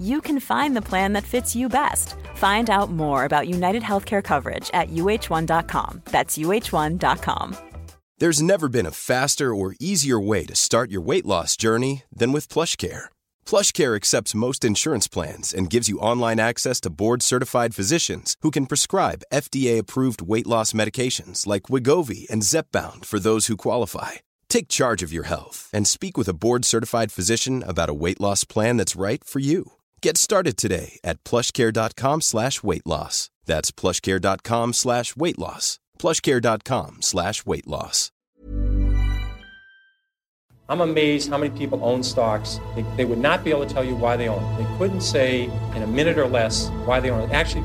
you can find the plan that fits you best. Find out more about United Healthcare coverage at uh1.com. That's uh1.com. There's never been a faster or easier way to start your weight loss journey than with PlushCare. PlushCare accepts most insurance plans and gives you online access to board-certified physicians who can prescribe FDA-approved weight loss medications like Wigovi and Zepbound for those who qualify. Take charge of your health and speak with a board-certified physician about a weight loss plan that's right for you. Get started today at plushcare.com slash weight loss. That's plushcare.com slash weight loss. plushcare.com slash weight loss. I'm amazed how many people own stocks. They, they would not be able to tell you why they own it. They couldn't say in a minute or less why they own it. Actually,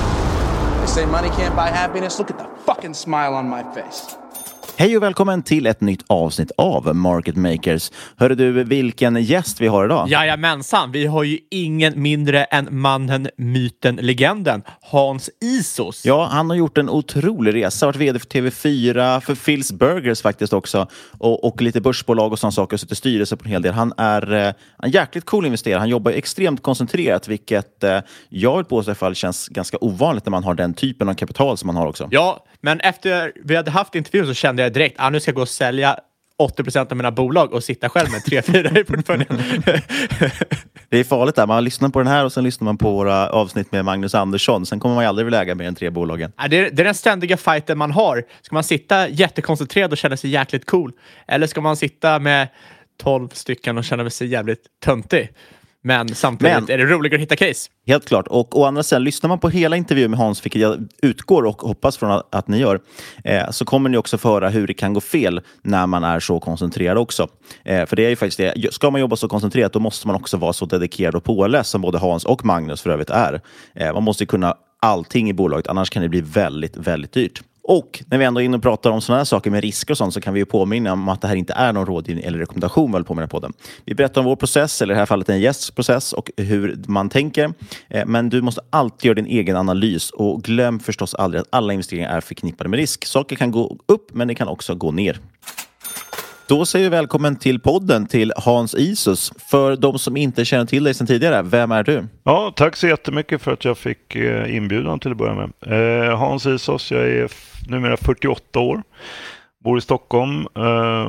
They say money can't buy happiness. Look at the fucking smile on my face. Hej och välkommen till ett nytt avsnitt av Market Makers. Hörru du, vilken gäst vi har idag? Jajamensan, vi har ju ingen mindre än mannen, myten, legenden Hans Isos. Ja, han har gjort en otrolig resa. Varit vd för TV4, för Phil's Burgers faktiskt också och, och lite börsbolag och sådana saker. Suttit i styrelse på en hel del. Han är eh, en jäkligt cool investerare. Han jobbar extremt koncentrerat, vilket eh, jag vill påstå i alla fall känns ganska ovanligt när man har den typen av kapital som man har också. Ja, men efter vi hade haft intervjun så kände jag direkt att ah, nu ska jag gå och sälja 80 procent av mina bolag och sitta själv med tre, fyra i portföljen. Det är farligt där. Man lyssnar på den här och sen lyssnar man på våra avsnitt med Magnus Andersson. Sen kommer man ju aldrig vilja äga mer än tre bolagen. Ja, det, är, det är den ständiga fighten man har. Ska man sitta jättekoncentrerad och känna sig jäkligt cool? Eller ska man sitta med 12 stycken och känna sig jävligt töntig? Men samtidigt Men- är det roligare att hitta case. Helt klart. Och å andra sidan, lyssnar man på hela intervjun med Hans, vilket jag utgår och hoppas från att, att ni gör, eh, så kommer ni också få höra hur det kan gå fel när man är så koncentrerad också. Eh, för det är ju faktiskt det. Ska man jobba så koncentrerat, då måste man också vara så dedikerad och påläst som både Hans och Magnus för övrigt är. Eh, man måste kunna allting i bolaget, annars kan det bli väldigt, väldigt dyrt. Och när vi ändå är inne och pratar om sådana här saker med risker och sånt så kan vi ju påminna om att det här inte är någon rådgivning eller rekommendation väl på med. Vi berättar om vår process, eller i det här fallet en gästs process och hur man tänker. Eh, men du måste alltid göra din egen analys och glöm förstås aldrig att alla investeringar är förknippade med risk. Saker kan gå upp, men det kan också gå ner. Då säger vi välkommen till podden till Hans Isus. För de som inte känner till dig sedan tidigare, vem är du? Ja, tack så jättemycket för att jag fick eh, inbjudan till att börja med. Eh, Hans Isos, jag är numera 48 år. Bor i Stockholm, eh,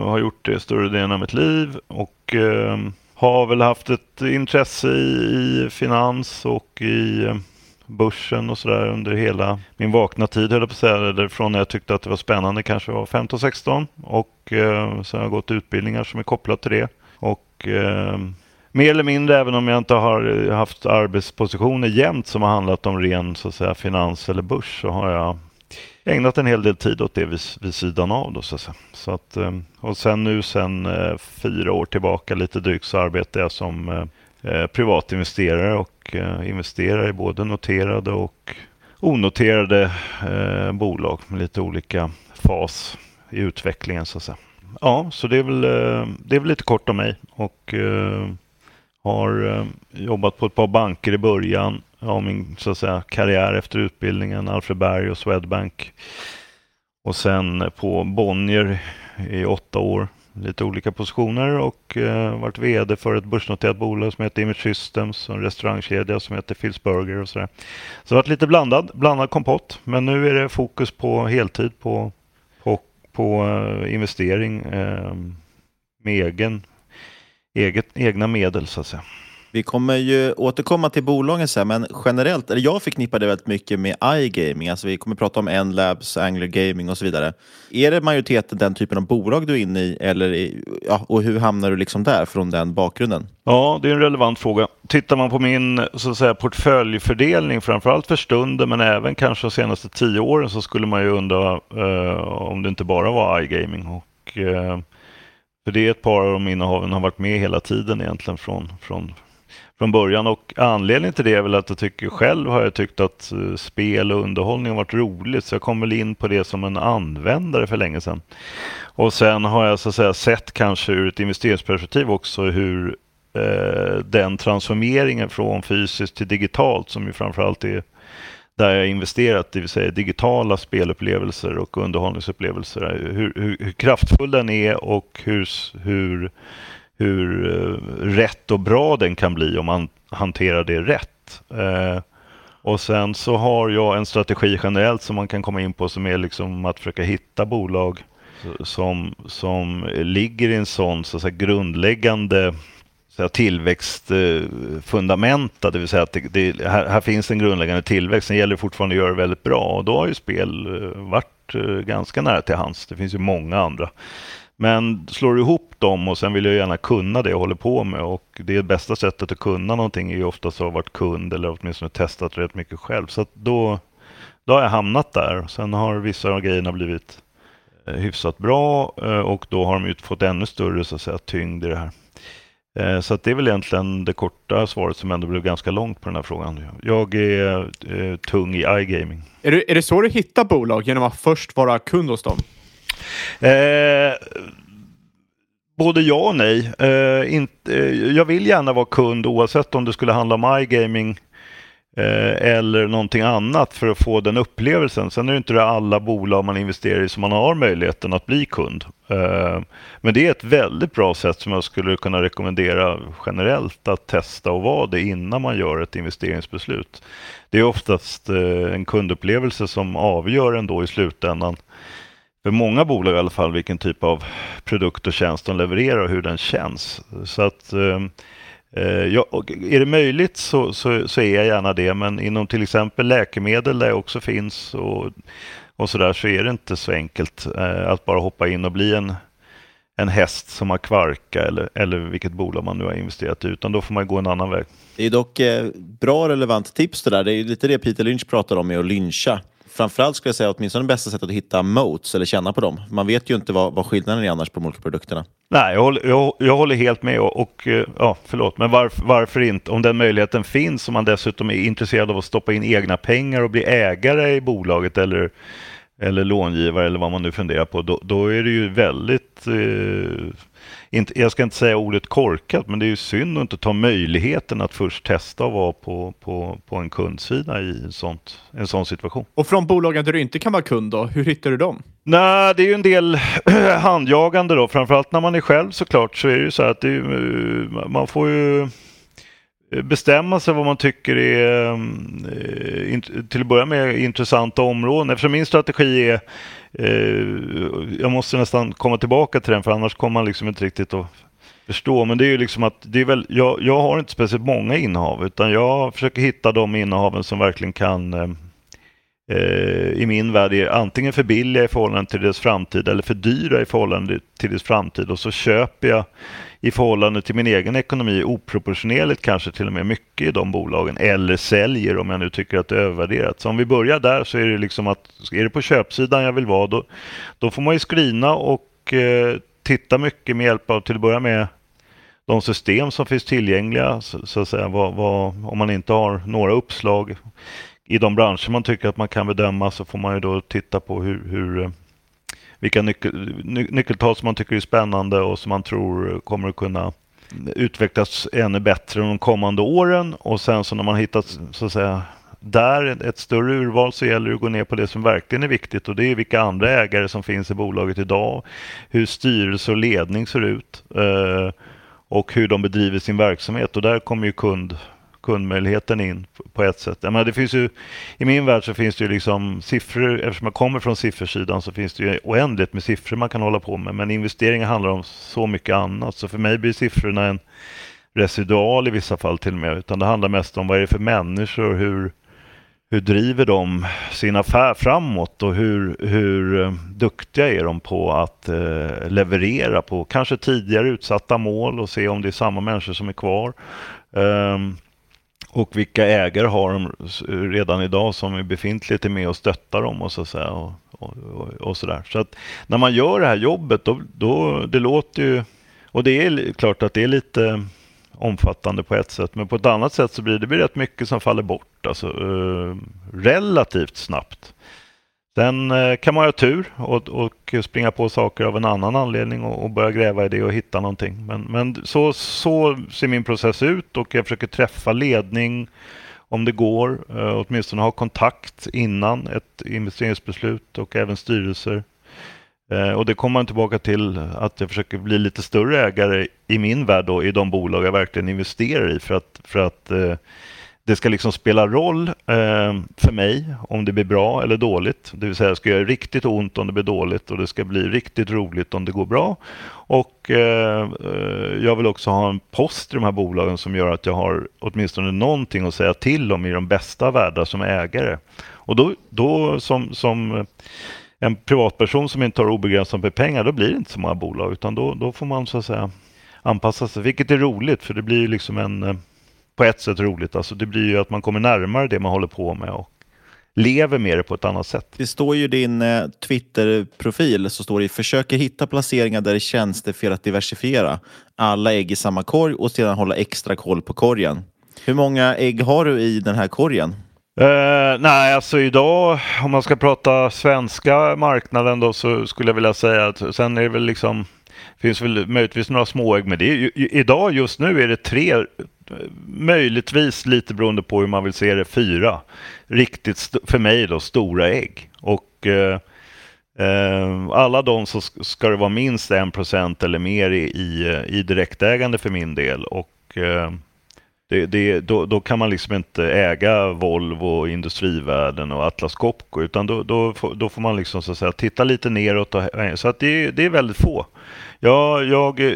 har gjort det större delen av mitt liv och har väl haft ett intresse i, finans och i börsen och sådär under hela min vakna tid höll jag på att säga. Eller från när jag tyckte att det var spännande kanske var 15-16 och eh, sen har jag gått utbildningar som är kopplat till det. Och eh, mer eller mindre, även om jag inte har haft arbetspositioner jämt som har handlat om ren så att säga, finans eller börs, så har jag ägnat en hel del tid åt det vid, vid sidan av. Då, så att säga. Så att, eh, och sen nu sen eh, fyra år tillbaka lite drygt så arbetar jag som eh, eh, privatinvesterare och eh, investerar i både noterade och onoterade eh, bolag med lite olika fas i utvecklingen så att säga. Ja, så det är väl, eh, det är väl lite kort om mig och eh, har eh, jobbat på ett par banker i början av min så att säga, karriär efter utbildningen, Alfred Berg och Swedbank. Och sen på Bonnier i åtta år, lite olika positioner och eh, varit VD för ett börsnoterat bolag som heter Image Systems och en restaurangkedja som heter Phil's Burger och sådär. Så det har varit lite blandad, blandad kompott, men nu är det fokus på heltid på, på, på eh, investering eh, med egen, eget, egna medel så att säga. Vi kommer ju återkomma till bolagen sen, men generellt, eller jag förknippar det väldigt mycket med iGaming. Alltså vi kommer prata om N-Labs, Angler Gaming och så vidare. Är det majoriteten den typen av bolag du är inne i, eller, ja, och hur hamnar du liksom där från den bakgrunden? Ja, det är en relevant fråga. Tittar man på min så att säga, portföljfördelning, framförallt för stunden, men även kanske de senaste tio åren, så skulle man ju undra eh, om det inte bara var iGaming. Och, eh, för det är ett par av de innehaven har varit med hela tiden egentligen från, från från början och anledningen till det är väl att jag tycker själv har jag tyckt att eh, spel och underhållning har varit roligt så jag kom väl in på det som en användare för länge sedan. Och sen har jag så att säga sett kanske ur ett investeringsperspektiv också hur eh, den transformeringen från fysiskt till digitalt som ju framförallt är där jag investerat, det vill säga digitala spelupplevelser och underhållningsupplevelser. Hur, hur, hur kraftfull den är och hur, hur hur eh, rätt och bra den kan bli om man hanterar det rätt. Eh, och sen så har jag en strategi generellt som man kan komma in på som är liksom att försöka hitta bolag som, som ligger i en sån så att säga, grundläggande så att tillväxtfundamenta, eh, det vill säga att det, det, här, här, finns en grundläggande tillväxt. Sen gäller det fortfarande att göra det väldigt bra och då har ju spel eh, varit ganska nära till hands. Det finns ju många andra men slår du ihop dem och sen vill jag gärna kunna det jag håller på med och det bästa sättet att kunna någonting är ju oftast att ha varit kund eller åtminstone testat rätt mycket själv. Så då, då har jag hamnat där. Sen har vissa av grejerna blivit eh, hyfsat bra eh, och då har de ju fått ännu större så att säga, tyngd i det här. Eh, så det är väl egentligen det korta svaret som ändå blev ganska långt på den här frågan. Jag är eh, tung i iGaming. Är det, är det så du hittar bolag? Genom att först vara kund hos dem? Eh, både ja och nej. Eh, inte, eh, jag vill gärna vara kund oavsett om det skulle handla om iGaming eh, eller någonting annat för att få den upplevelsen. Sen är det inte det alla bolag man investerar i som man har möjligheten att bli kund. Eh, men det är ett väldigt bra sätt som jag skulle kunna rekommendera generellt att testa och vara det innan man gör ett investeringsbeslut. Det är oftast eh, en kundupplevelse som avgör ändå i slutändan för många bolag i alla fall vilken typ av produkt och tjänst de levererar och hur den känns. Så att ehm, eh, ja, är det möjligt så, så, så, är jag gärna det, men inom till exempel läkemedel där jag också finns och, och så där så är det inte så enkelt eh, att bara hoppa in och bli en, en häst som har kvarka eller, eller vilket bolag man nu har investerat i, utan då får man gå en annan väg. Det är dock eh, bra relevant tips det där. Det är lite det Peter Lynch pratar om med att lyncha framförallt skulle jag säga åtminstone det bästa sättet att hitta moats eller känna på dem. Man vet ju inte vad, vad skillnaden är annars på de olika produkterna. Nej, jag håller, jag, jag håller helt med och, och, eh, ja, förlåt, men varför, varför inte? Om den möjligheten finns, om man dessutom är intresserad av att stoppa in egna pengar och bli ägare i bolaget eller eller långivare eller vad man nu funderar på, då, då är det ju väldigt eh, inte, jag ska inte säga ordet korkat, men det är ju synd att inte ta möjligheten att först testa att vara på, på, på en kundsida i en, sånt, en sån situation. Och från bolagen där du inte kan vara kund då, hur hittar du dem? Nej, det är ju en del handjagande då, framförallt när man är själv såklart så är det ju så att det är, man får ju bestämma sig vad man tycker är eh, till att börja med intressanta områden. Eftersom min strategi är eh, jag måste nästan komma tillbaka till den för annars kommer man liksom inte riktigt att förstå. Men det är ju liksom att det är väl, jag, jag har inte speciellt många innehav utan jag försöker hitta de innehaven som verkligen kan eh, Eh, i min värld är antingen för billiga i förhållande till deras framtid eller för dyra i förhållande till deras framtid. Och så köper jag i förhållande till min egen ekonomi oproportionerligt kanske till och med mycket i de bolagen. Eller säljer om jag nu tycker att det är övervärderat. Så om vi börjar där så är det liksom att är det på köpsidan jag vill vara då, då får man ju screena och eh, titta mycket med hjälp av till att börja med de system som finns tillgängliga så, så att säga, vad, vad, om man inte har några uppslag i de branscher man tycker att man kan bedöma så får man ju då titta på hur, hur eh, vilka nyckel, ny, nyckeltal som man tycker är spännande och som man tror kommer att kunna utvecklas ännu bättre de kommande åren. Och sen så när man hittat så att säga där ett större urval så gäller det att gå ner på det som verkligen är viktigt. Och det är vilka andra ägare som finns i bolaget idag, hur styrelse och ledning ser ut eh, och hur de bedriver sin verksamhet. Och där kommer ju kund kundmöjligheten in på ett sätt. Jag menar, det finns ju, I min värld så finns det ju liksom siffror, eftersom jag kommer från siffersidan så finns det ju oändligt med siffror man kan hålla på med. Men investeringar handlar om så mycket annat. Så för mig blir siffrorna en residual i vissa fall till och med. Utan det handlar mest om vad är det för människor, hur, hur driver de sin affär framåt och hur, hur eh, duktiga är de på att eh, leverera på kanske tidigare utsatta mål och se om det är samma människor som är kvar. Um, och vilka ägare har de redan idag som är befintligt är med och stöttar dem och så, säga, och, och, och, så där. Så att när man gör det här jobbet då, då det låter ju och det är klart att det är lite omfattande på ett sätt men på ett annat sätt så blir det blir rätt mycket som faller bort alltså, eh, relativt snabbt. Sen eh, kan man ha tur och, och, springa på saker av en annan anledning och, och, börja gräva i det och hitta någonting. Men, men så, så ser min process ut och jag försöker träffa ledning om det går, eh, åtminstone ha kontakt innan ett investeringsbeslut och även styrelser. Eh, och det kommer man tillbaka till att jag försöker bli lite större ägare i min värld då, i de bolag jag verkligen investerar i för att, för att eh, det ska liksom spela roll eh, för mig om det blir bra eller dåligt. Det vill säga, det ska göra riktigt ont om det blir dåligt och det ska bli riktigt roligt om det går bra. Och eh, eh, jag vill också ha en post i de här bolagen som gör att jag har åtminstone någonting att säga till om i de bästa världar som ägare. Och då, då som, som en privatperson som inte har obegränsat med pengar, då blir det inte så många bolag utan då, då får man så att säga anpassa sig, vilket är roligt för det blir liksom en eh, på ett sätt roligt. Alltså det blir ju att man kommer närmare det man håller på med och lever med det på ett annat sätt. Det står ju i din eh, Twitter-profil, så står det försöker hitta placeringar där det känns det fel att diversifiera. Alla ägg i samma korg och sedan hålla extra koll på korgen. Hur många ägg har du i den här korgen? Uh, nej, alltså idag om man ska prata svenska marknaden då så skulle jag vilja säga att sen är det väl liksom finns väl möjligtvis några småägg men det är, idag just nu är det tre möjligtvis lite beroende på hur man vill se det, fyra riktigt, för mig då, stora ägg. Och eh, eh, alla de så ska det vara minst en procent eller mer i, i, i direktägande för min del. Och eh, det, det, då, då, kan man liksom inte äga Volvo, Industrivärden och Atlas Copco utan då, då, då får man liksom så att säga titta lite neråt. Och, så att det, det är väldigt få. Ja, jag, eh,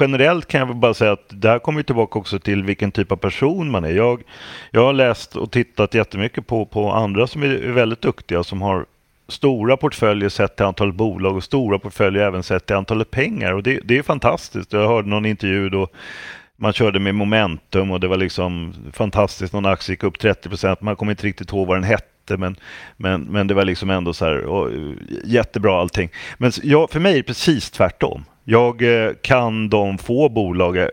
generellt kan jag bara säga att det här kommer tillbaka också till vilken typ av person man är. Jag, jag har läst och tittat jättemycket på, på andra som är väldigt duktiga som har stora portföljer sett till antalet bolag och stora portföljer även sett till antalet pengar. Och det, det är fantastiskt. Jag hörde någon intervju då man körde med momentum och det var liksom fantastiskt. Någon aktie gick upp 30 procent. Man kommer inte riktigt ihåg vad den hette, men, men, men det var liksom ändå så här och, jättebra allting. Men jag, för mig är det precis tvärtom. Jag eh, kan de få bolag eh,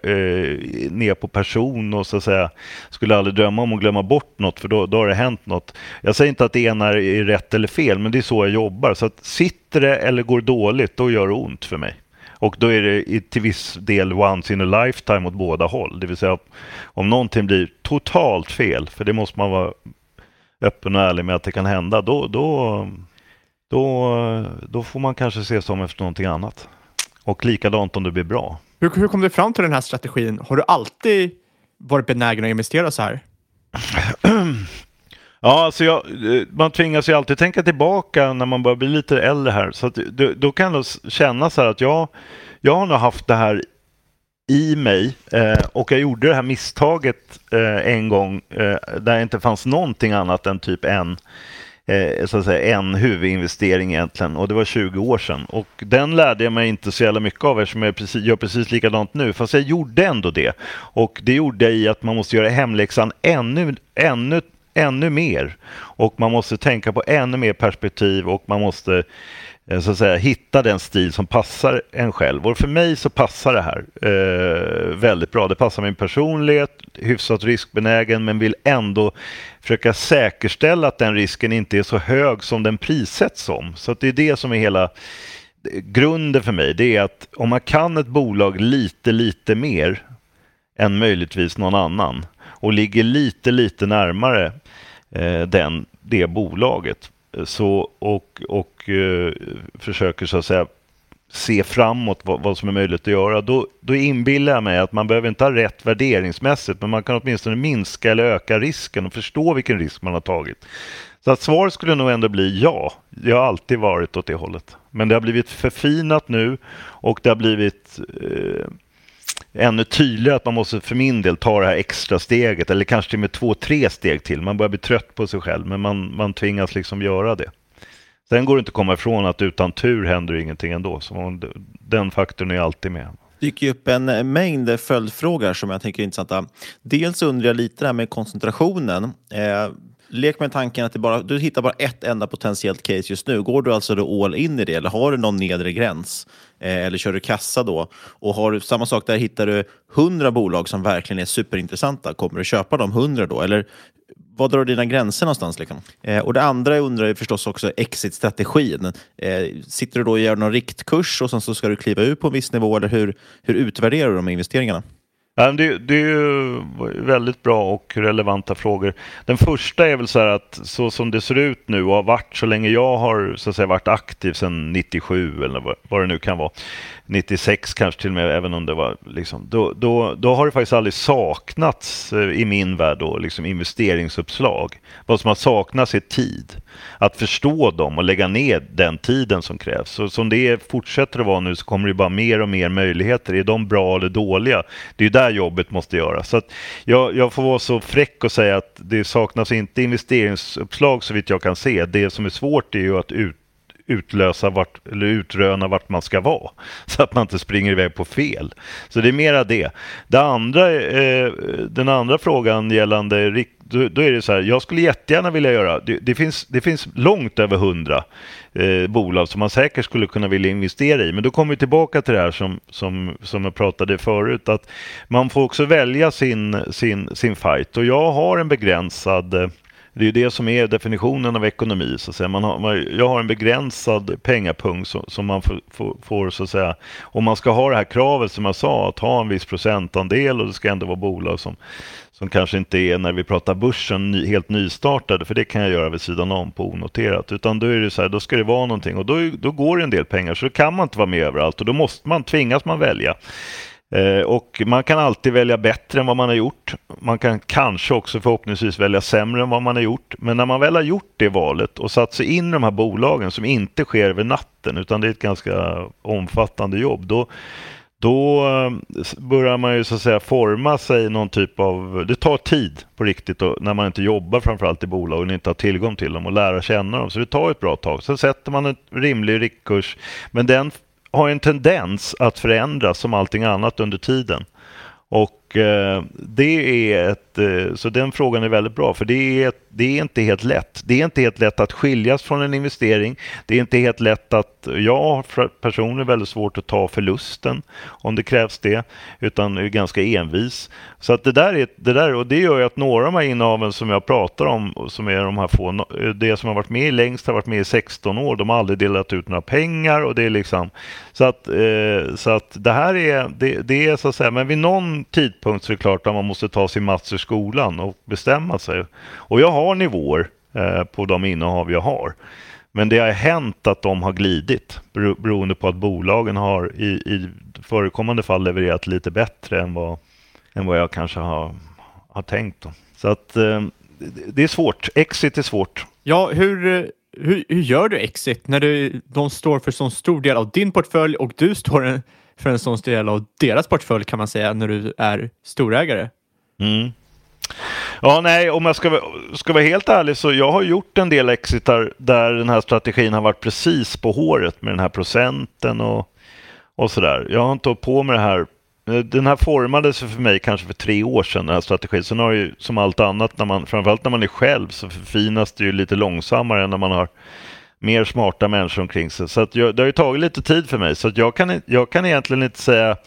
ner på person och så att säga skulle aldrig drömma om att glömma bort något för då, då har det hänt något. Jag säger inte att det ena är rätt eller fel, men det är så jag jobbar. Så att sitter det eller går dåligt, då gör det ont för mig. Och då är det till viss del once in a lifetime åt båda håll. Det vill säga om någonting blir totalt fel, för det måste man vara öppen och ärlig med att det kan hända, då, då, då, då får man kanske se sig om efter någonting annat. Och likadant om det blir bra. Hur, hur kom du fram till den här strategin? Har du alltid varit benägen att investera så här? Ja, alltså jag, man tvingas ju alltid tänka tillbaka när man börjar bli lite äldre här. Så att, då, då kan det kännas så här att jag, jag har nog haft det här i mig eh, och jag gjorde det här misstaget eh, en gång eh, där det inte fanns någonting annat än typ en eh, så att säga, en huvudinvestering egentligen och det var 20 år sedan. Och den lärde jag mig inte så jävla mycket av eftersom jag precis, gör precis likadant nu. Fast jag gjorde ändå det. Och det gjorde jag i att man måste göra hemläxan ännu, ännu, ännu mer. Och man måste tänka på ännu mer perspektiv och man måste Eh, så att säga, hitta den stil som passar en själv. Och för mig så passar det här eh, väldigt bra. Det passar min personlighet, hyfsat riskbenägen men vill ändå försöka säkerställa att den risken inte är så hög som den prissätts som. Så det är det som är hela eh, grunden för mig. Det är att om man kan ett bolag lite, lite mer än möjligtvis någon annan och ligger lite, lite närmare eh, den, det bolaget så, och, och eh, försöker så att säga se framåt vad, vad, som är möjligt att göra, då, då inbillar jag mig att man behöver inte ha rätt värderingsmässigt, men man kan åtminstone minska eller öka risken och förstå vilken risk man har tagit. Så att svaret skulle nog ändå bli ja. Jag har alltid varit åt det hållet. Men det har blivit förfinat nu och det har blivit eh, ännu tydligare att man måste för min del ta det här extra steget eller kanske till och med två, tre steg till. Man börjar bli trött på sig själv men man, man tvingas liksom göra det. Sen går det inte att komma ifrån att utan tur händer ingenting ändå. Så den faktorn är alltid med. Det dyker upp en eh, mängd eh, följdfrågor som jag tycker är intressanta. Dels undrar jag lite det här med koncentrationen. Eh, lek med tanken att det bara, du hittar bara ett enda potentiellt case just nu. Går du alltså då all in i det eller har du någon nedre gräns? Eh, eller kör du kassa då? Och har du samma sak där, hittar du hundra bolag som verkligen är superintressanta. Kommer du köpa de hundra då? Eller var drar du dina gränser någonstans? Liksom? Eh, och det andra jag undrar är förstås också exit-strategin. Eh, sitter du då och gör någon riktkurs och sen så ska du kliva ut på en viss nivå eller hur, hur utvärderar du de investeringarna? Det, det, är ju väldigt bra och relevanta frågor. Den första är väl så här att så som det ser ut nu och har varit så länge jag har så att säga, varit aktiv sedan 97 eller vad det nu kan vara, 96 kanske till och med, även om det var liksom, då, då, då har det faktiskt aldrig saknats eh, i min värld då, liksom investeringsuppslag. Vad som har saknats är tid. Att förstå dem och lägga ner den tiden som krävs. Så som det fortsätter att vara nu så kommer det bara mer och mer möjligheter. Är de bra eller dåliga? Det är där jobbet måste göras. Så jag, jag får vara så fräck och säga att det saknas inte investeringsuppslag så vitt jag kan se. Det som är svårt är ju att ut utlösa vart, eller utröna vart man ska vara. Så att man inte springer iväg på fel. Så det är mera det. det andra, eh, den andra frågan gällande då, då, är det så här, jag skulle jättegärna vilja göra, det, det finns, det finns långt över hundra eh, bolag som man säkert skulle kunna vilja investera i. Men då kommer vi tillbaka till det här som, som, som jag pratade förut, att man får också välja sin, sin, sin fight. Och jag har en begränsad eh, det är ju det som är definitionen av ekonomi. Så att säga. Man har, man, jag har en begränsad pengapunkt som, som man får, får, får, så att säga. Om man ska ha det här kravet som jag sa, att ha en viss procentandel och det ska ändå vara bolag som, som kanske inte är när vi pratar börsen ny, helt nystartade, för det kan jag göra vid sidan om på onoterat. Utan då är det så här, då ska det vara någonting och då, då går det en del pengar så då kan man inte vara med överallt och då måste man, tvingas man välja. Eh, och man kan alltid välja bättre än vad man har gjort. Man kan kanske också förhoppningsvis välja sämre än vad man har gjort. Men när man väl har gjort det valet och satt sig in i de här bolagen som inte sker över natten utan det är ett ganska omfattande jobb. Då, då eh, börjar man ju så att säga forma sig någon typ av... Det tar tid på riktigt då, när man inte jobbar framförallt i bolagen och inte har tillgång till dem och lära känna dem. Så det tar ett bra tag. Sen sätter man en rimlig riktkurs. Men den har en tendens att förändras som allting annat under tiden. Och Eh, det är ett, eh, så den frågan är väldigt bra för det är, det är inte helt lätt. Det är inte helt lätt att skiljas från en investering. Det är inte helt lätt att, jag har personligen väldigt svårt att ta förlusten om det krävs det, utan är ganska envis. Så att det där är, det där, och det gör ju att några av de här innehaven som jag pratar om, som är de här få, det som har varit med längst har varit med i 16 år, de har aldrig delat ut några pengar och det är liksom, så att, eh, så att det här är, det, det är så att säga, men vid någon tidpunkt så är det klart att man måste ta sin mats ur skolan och bestämma sig. Och jag har nivåer eh, på de innehav jag har. Men det har hänt att de har glidit beroende på att bolagen har i, i förekommande fall levererat lite bättre än vad, än vad jag kanske har, har tänkt. Då. Så att eh, det är svårt. Exit är svårt. Ja, hur, eh, hur, hur gör du exit när du, de står för så stor del av din portfölj och du står för en sån stor del av deras portfölj kan man säga när du är storägare. Mm. Ja, nej, om jag ska, vara- ska vara helt ärlig så jag har gjort en del exitar där den här strategin har varit precis på håret med den här procenten och, och sådär. Jag har inte hållit på med det här. Den här formades för mig kanske för tre år sedan, den här strategin. Sen har ju som allt annat, när man, framförallt när man är själv, så förfinas det ju lite långsammare än när man har mer smarta människor omkring sig. Så att jag, det har ju tagit lite tid för mig. Så att jag, kan, jag kan egentligen inte säga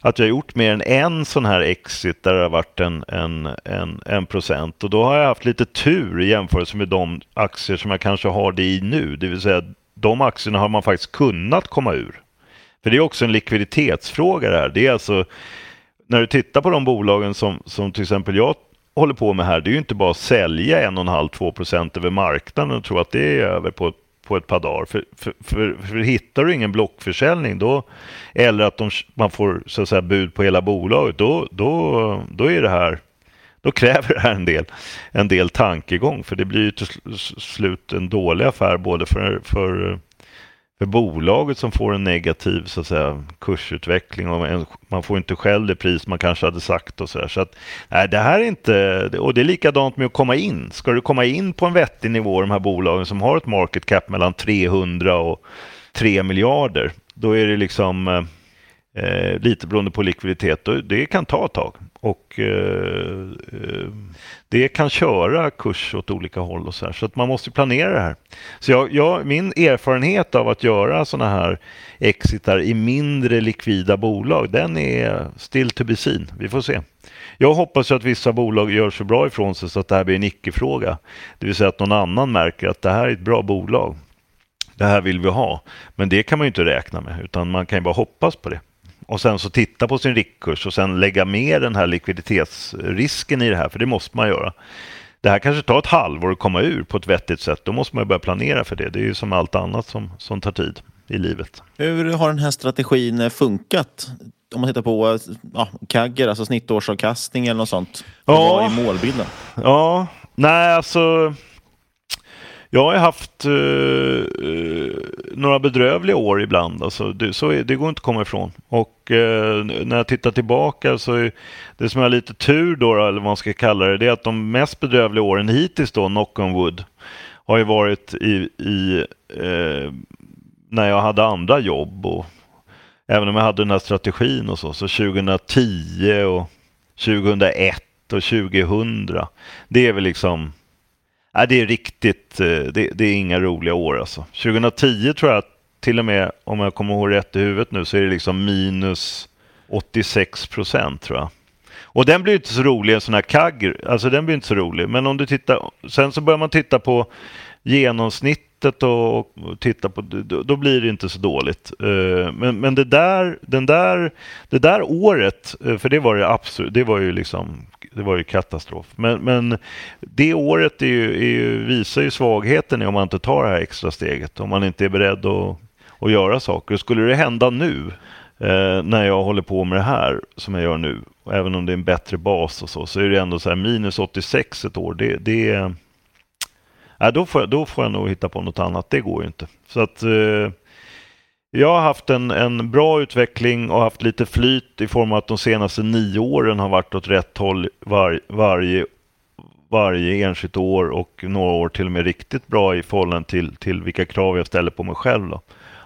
att jag har gjort mer än en sån här exit där det har varit en, en, en, en procent. Och då har jag haft lite tur i jämförelse med de aktier som jag kanske har det i nu. Det vill säga de aktierna har man faktiskt kunnat komma ur. För det är också en likviditetsfråga det här. Det är alltså, när du tittar på de bolagen som, som till exempel jag håller på med här, det är ju inte bara att sälja 1,5-2 procent över marknaden och tro att det är över på ett, på ett par dagar. För, för, för, för hittar du ingen blockförsäljning då, eller att de, man får så att säga, bud på hela bolaget, då, då, då är det här då kräver det här en del, en del tankegång för det blir ju till slut en dålig affär både för, för, för bolaget som får en negativ så att säga, kursutveckling och man får inte själv det pris man kanske hade sagt och så där. Så att, nej, det här är inte, och det är likadant med att komma in. Ska du komma in på en vettig nivå, de här bolagen som har ett market cap mellan 300 och 3 miljarder, då är det liksom eh, eh, lite beroende på likviditet. Och det kan ta ett tag. Och eh, eh, det kan köra kurs åt olika håll och så här. Så att man måste planera det här. Så jag, jag, min erfarenhet av att göra sådana här exitar i mindre likvida bolag, den är still to be seen. Vi får se. Jag hoppas att vissa bolag gör så bra ifrån sig så att det här blir en icke-fråga. Det vill säga att någon annan märker att det här är ett bra bolag. Det här vill vi ha. Men det kan man ju inte räkna med, utan man kan ju bara hoppas på det. Och sen så titta på sin riktkurs och sen lägga med den här likviditetsrisken i det här, för det måste man göra. Det här kanske tar ett halvår att komma ur på ett vettigt sätt. Då måste man ju börja planera för det. Det är ju som allt annat som, som tar tid i livet. Hur har den här strategin eh, funkat? Om man tittar på ja, Kagger, alltså snittårsavkastning eller något sånt. Ja. Vad är målbilden? Ja, nej alltså. Jag har ju haft eh, eh, några bedrövliga år ibland. Alltså, det, så är, det går inte att komma ifrån. Och eh, när jag tittar tillbaka så är det som är lite tur då, eller vad man ska kalla det, det är att de mest bedrövliga åren hittills då, knock on wood, har ju varit i, i eh, när jag hade andra jobb och även om jag hade den här strategin och så, så 2010 och 2001 och 2000. Det är väl liksom, nej, det är riktigt, eh, det, det är inga roliga år alltså. 2010 tror jag till och med, om jag kommer ihåg rätt i huvudet nu, så är det liksom minus 86 procent tror jag. Och den blir inte så rolig, en sån här kagg, alltså den blir inte så rolig. Men om du tittar, sen så börjar man titta på genomsnittet och, och titta på, då, då blir det inte så dåligt. Eh, Men, men det, där, den där, det där året, eh, för det var det absolut, det var ju liksom, det var ju katastrof. Men, men det året är ju, är ju, visar ju svagheten i om man inte tar det här extra steget, om man inte är beredd att, att göra saker. Skulle det hända nu, eh, när jag håller på med det här som jag gör nu, även om det är en bättre bas och så, så är det ändå så här minus 86 ett år. Det, det är Nej, då, får jag, då får jag nog hitta på något annat. Det går ju inte. Så att eh, jag har haft en, en bra utveckling och haft lite flyt i form av att de senaste nio åren har varit åt rätt håll var, varje, varje enskilt år och några år till och med riktigt bra i förhållande till, till vilka krav jag ställer på mig själv. Då.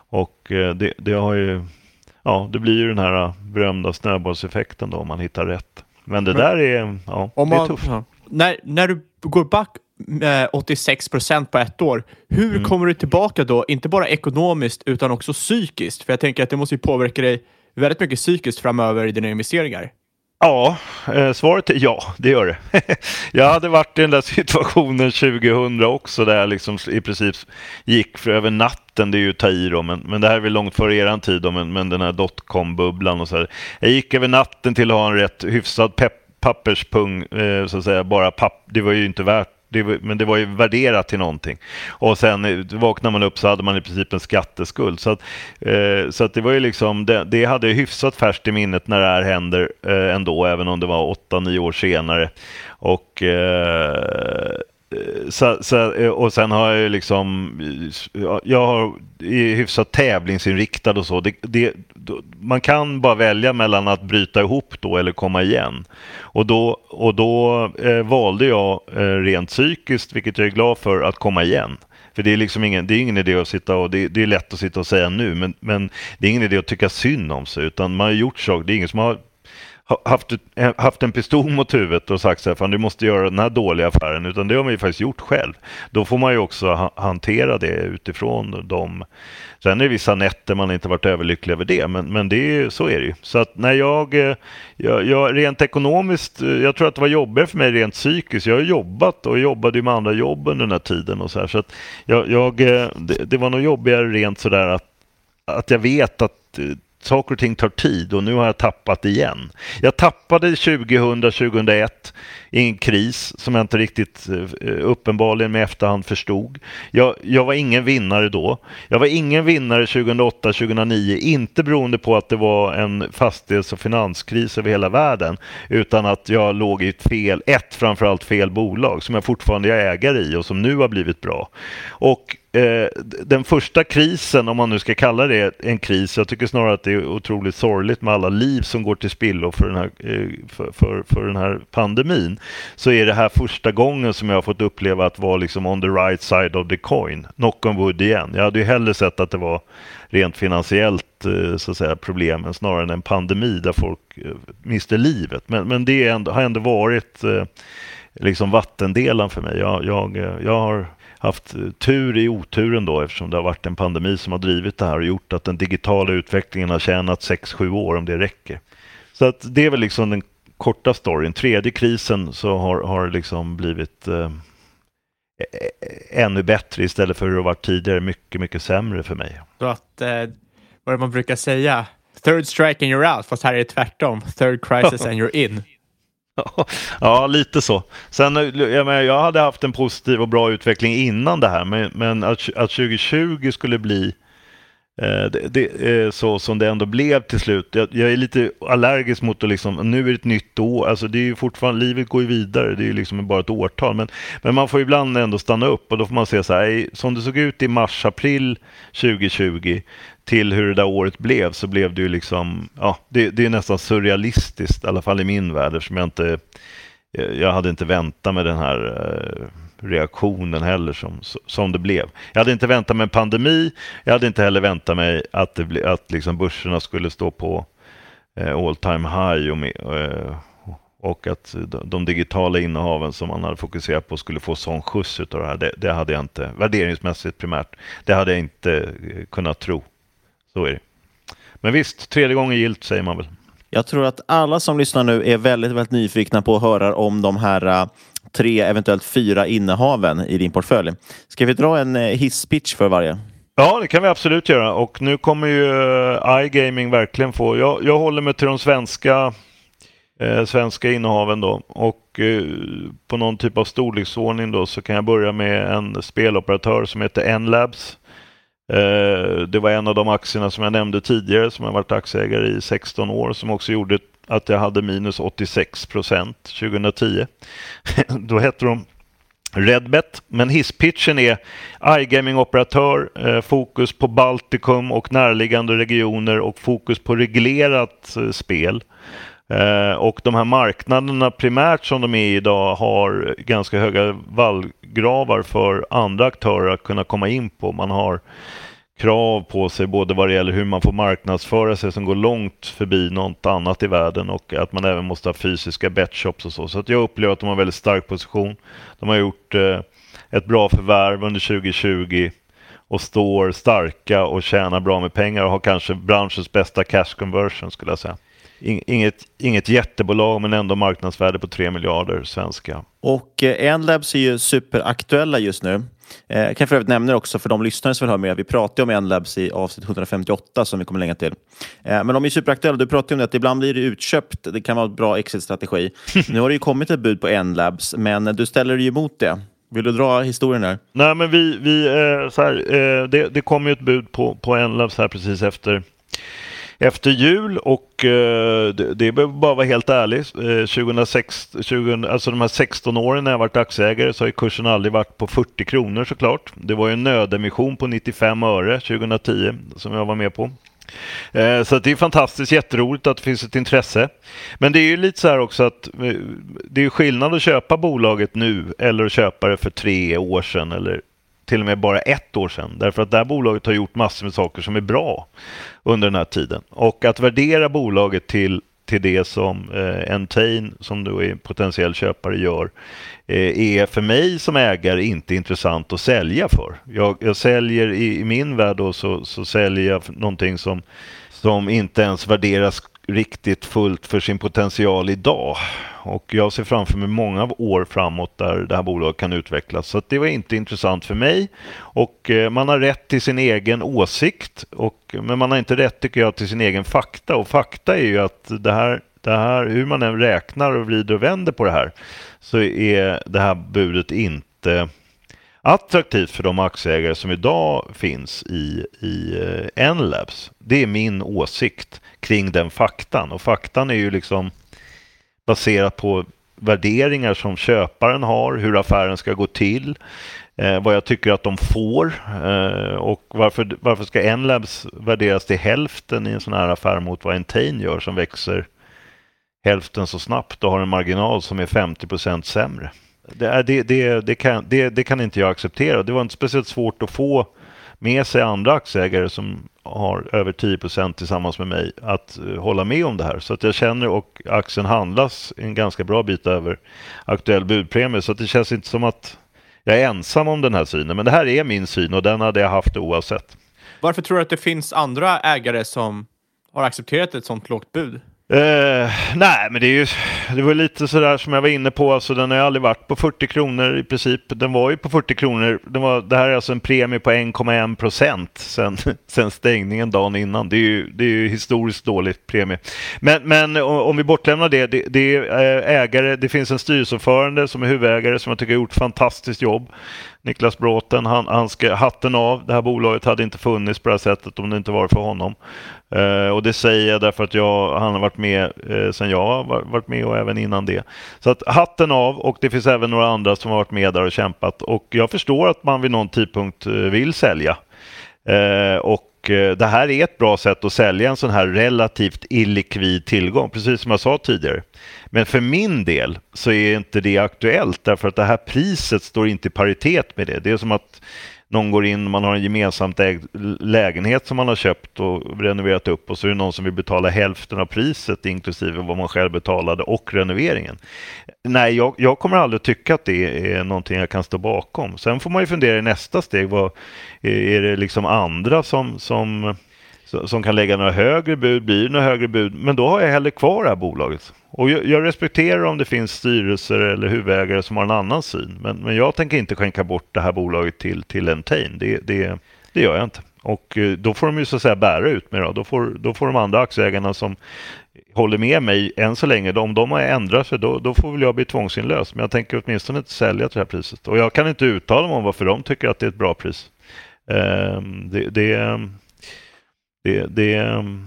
Och eh, det, det har ju, ja, det blir ju den här berömda snöbollseffekten då om man hittar rätt. Men det där är, ja, Om det är man, tufft. när, när du går back eh, 86 procent på ett år, hur Mm. kommer du tillbaka då? Inte bara ekonomiskt utan också psykiskt. För jag tänker att det måste ju påverka dig väldigt mycket psykiskt framöver i dina investeringar. Ja, eh, svaret är ja, det gör det. jag hade varit i den där situationen 2000 också där jag liksom i princip gick för över natten, det är ju att ta i då, men, men det här är väl långt före eran tid då, men, men den här dotcom-bubblan och så här. Jag gick över natten till att ha en rätt hyfsad pepp, papperspung, eh, så att säga, bara papp, det var ju inte värt det men det var ju värderat till någonting. Och sen eh, vaknade man upp så hade man i princip en skatteskuld. Så att, eh, så att det var ju liksom, det, det hade jag hyfsat färskt i minnet när det här händer eh, ändå, även om det var 8-9 år senare. Och eh, så, så, eh, och sen har jag ju liksom, jag har, är hyfsat tävlingsinriktad och så. Det, det, man kan bara välja mellan att bryta ihop då eller komma igen. Och då, och då eh, valde jag eh, rent psykiskt, vilket jag är glad för, att komma igen. För det är liksom ingen, det är ingen idé att sitta och, det, det är lätt att sitta och säga nu, men, men det är ingen idé att tycka synd om sig, utan man har gjort saker, det är ingen som har haft, eh, haft en pistol mot huvudet och sagt att du måste göra den här dåliga affären, utan det har man ju faktiskt gjort själv. Då får man ju också ha, hantera det utifrån de... Sen är det vissa nätter man inte varit överlycklig över det, men, men det är, så är det ju. Så att när jag, eh, jag, jag, rent ekonomiskt, eh, jag tror att det var jobbigare för mig rent psykiskt. Jag har jobbat och jobbade ju med andra jobb under den här tiden och så här, så att jag, jag det, det var nog jobbigare rent sådär att, att jag vet att saker och ting tar tid och nu har jag tappat igen. Jag tappade 2000-2001 i en kris som jag inte riktigt eh, uppenbarligen med efterhand förstod. Jag, jag var ingen vinnare då. Jag var ingen vinnare 2008-2009, inte beroende på att det var en fastighets och finanskris över hela världen, utan att jag låg i ett fel, ett framförallt fel bolag som jag fortfarande är ägare i och som nu har blivit bra. Och Eh, den första krisen, om man nu ska kalla det en kris, jag tycker snarare att det är otroligt sorgligt med alla liv som går till spillo för den här, eh, för, för, för, den här pandemin, så är det här första gången som jag har fått uppleva att vara liksom on the right side of the coin. Knock on wood igen. Jag hade ju hellre sett att det var rent finansiellt eh, så att säga, problemen snarare än en pandemi där folk eh, mister livet. Men, men det ändå, har ändå varit eh, liksom vattendelaren för mig. Jag, jag, eh, jag har haft tur i oturen då eftersom det har varit en pandemi som har drivit det här och gjort att den digitala utvecklingen har tjänat 6-7 år om det räcker. Så att det är väl liksom den korta storyn. Tredje krisen så har, har liksom blivit eh, ännu bättre istället för hur det varit tidigare mycket, mycket sämre för mig. Så att, eh, vad man brukar säga, third strike and you're out, fast här är det tvärtom. Third crisis and you're in. Ja, lite så. Sen, eh, jag, menar, jag hade haft en positiv och bra utveckling innan det här, men, men att, att 2020 skulle bli eh, det, det, eh, så som det ändå blev till slut. Jag, jag, är lite allergisk mot att liksom, nu är det ett nytt år, alltså det är ju fortfarande, livet går ju vidare, det är ju liksom bara ett årtal, men, men man får ibland ändå stanna upp och då får man se så här, som det såg ut i mars-april 2020, till hur det där året blev så blev det ju liksom, ja, det, det är nästan surrealistiskt, i alla fall i min värld, eftersom jag inte, eh, jag hade inte väntat mig den här eh, reaktionen heller som, som det blev. Jag hade inte väntat mig en pandemi, jag hade inte heller väntat mig att, det ble, att liksom börserna skulle stå på eh, all time high och, med, eh, och att de digitala innehaven som man hade fokuserat på skulle få sån skjuts av det här. Det, det hade jag inte, värderingsmässigt primärt, det hade jag inte eh, kunnat tro. Så är det. Men visst, tredje gången gilt säger man väl. Jag tror att alla som lyssnar nu är väldigt, väldigt nyfikna på att höra om de här uh, tre, eventuellt fyra innehaven i din portfölj. Ska vi dra en uh, hisspitch för varje? Ja, det kan vi absolut göra och nu kommer ju uh, iGaming verkligen få... Jag, jag håller mig till de svenska, eh, svenska innehaven då och eh, på någon typ av storleksordning då så kan jag börja med en speloperatör som heter Nlabs Eh, Eh, det var en av de aktierna som jag nämnde tidigare som jag varit aktieägare i 16 år som också gjorde att jag hade minus 86 procent 2010. Då hette de Redbet, men hisspitchen är iGaming-operatör, eh, fokus på Baltikum och närliggande regioner och fokus på reglerat eh, spel eh, och de här marknaderna primärt som de är idag har ganska höga vallgravar för andra aktörer att kunna komma in på. Man har krav på sig både vad det gäller hur man får marknadsföra sig som går långt förbi något annat i världen och att man även måste ha fysiska betshops och så. Så att jag upplever att de har en väldigt stark position. De har gjort eh, ett bra förvärv under 2020 och står starka och tjänar bra med pengar och har kanske branschens bästa cash conversion skulle jag säga. Inget, inget jättebolag men ändå marknadsvärde på 3 miljarder svenska. Och eh, Enlabs är ju superaktuella just nu. Jag eh, kan för övrigt nämna också för de lyssnare som vill höra mer, vi pratade om Enlabs i avsnitt 158 som vi kommer länge till. Eh, men de är superaktuella. Du pratade om det att ibland blir det utköpt. Det kan vara en bra exit-strategi. nu har det ju kommit ett bud på Enlabs, men du ställer dig emot det. Vill du dra historien där? Nej, men vi, vi, eh, så här, det, det kom ju ett bud på, på Enlabs här precis efter efter jul och eh, det, det behöver bara vara helt ärlig. Eh, 2006, 20, alltså de här 16 åren när jag varit aktieägare så har ju kursen aldrig varit på 40 kronor såklart. Det var ju en nödemission på 95 öre 2010 som jag var med på. Eh, så det är fantastiskt jätteroligt att det finns ett intresse. Men det är ju lite så här också att eh, det är skillnad att köpa bolaget nu eller att köpa det för tre år sedan eller till och med bara ett år sedan. Därför att det här bolaget har gjort massor med saker som är bra under den här tiden. Och att värdera bolaget till, till det som eh, Entain, som då är potentiell köpare, gör eh, är för mig som ägare inte intressant att sälja för. Jag, jag säljer i, i min värld då så, så säljer jag någonting som, som inte ens värderas riktigt fullt för sin potential idag. Och jag ser framför mig många år framåt där det här bolaget kan utvecklas. Så att det var inte intressant för mig. Och eh, man har rätt till sin egen åsikt. Och, men man har inte rätt tycker jag till sin egen fakta. Och fakta är ju att det här, det här, hur man än räknar och vrider och vänder på det här så är det här budet inte attraktivt för de aktieägare som idag finns i, i eh, Enlabs. Det är min åsikt kring den faktan. Och faktan är ju liksom baserat på värderingar som köparen har, hur affären ska gå till, eh, vad jag tycker att de får eh, och varför, varför ska Enlabs värderas till hälften i en sån här affär mot vad Entain gör som växer hälften så snabbt och har en marginal som är 50 procent sämre. Det, det, det, det, kan, det, det kan inte jag acceptera. Det var inte speciellt svårt att få med sig andra aktieägare som har över 10% tillsammans med mig att eh, hålla med om det här. Så att jag känner och aktien handlas en ganska bra bit över aktuell budpremie. Så att det känns inte som att jag är ensam om den här synen. Men det här är min syn och den hade jag haft oavsett. Varför tror du att det finns andra ägare som har accepterat ett sånt lågt bud? Uh, nej, men det är ju det var lite sådär som jag var inne på. Alltså, den har ju aldrig varit på 40 kronor i princip. Den var ju på 40 kronor. Den var, det här är alltså en premie på 1,1 procent sen, sen stängningen dagen innan. Det är ju, det är ju historiskt dåligt premie. Men, men om vi bortlämnar det, det, det är eh, ägare. Det finns en styrelseordförande som är huvudägare som jag tycker har gjort fantastiskt jobb. Niklas Bråten, han, han ska hatten av. Det här bolaget hade inte funnits på det här sättet om det inte var för honom. Eh, och det säger jag därför att jag, han har varit med eh, sedan jag har varit med och även innan det. Så att hatten av och det finns även några andra som har varit med där och kämpat och jag förstår att man vid någon tidpunkt eh, vill sälja. Eh, och Eh, det här är ett bra sätt att sälja en sån här relativt illikvid tillgång, precis som jag sa tidigare. Men för min del så är inte det aktuellt därför att det här priset står inte i paritet med det. Det är som att någon går in, man har en gemensamt ägd lägenhet som man har köpt och renoverat upp och så är det någon som vill betala hälften av priset inklusive vad man själv betalade och renoveringen. Nej, jag, jag kommer aldrig tycka att det är någonting jag kan stå bakom. Sen får man ju fundera i nästa steg, vad, är det liksom andra som, som som kan lägga några högre bud, blir det några högre bud, men då har jag hellre kvar det här bolaget. Och jag, jag, respekterar om det finns styrelser eller huvudägare som har en annan syn, men, men jag tänker inte skänka bort det här bolaget till, till Entain. Det, det, det gör jag inte. Och eh, då får de ju så att säga bära ut mig då. Då får, då får de andra aktieägarna som håller med mig än så länge, om de har ändrat sig, då, då får väl jag bli tvångsinlös. Men jag tänker åtminstone inte sälja till det här priset. Och jag kan inte uttala mig om varför de tycker att det är ett bra pris. Ehm, det, det, det, det, ehm,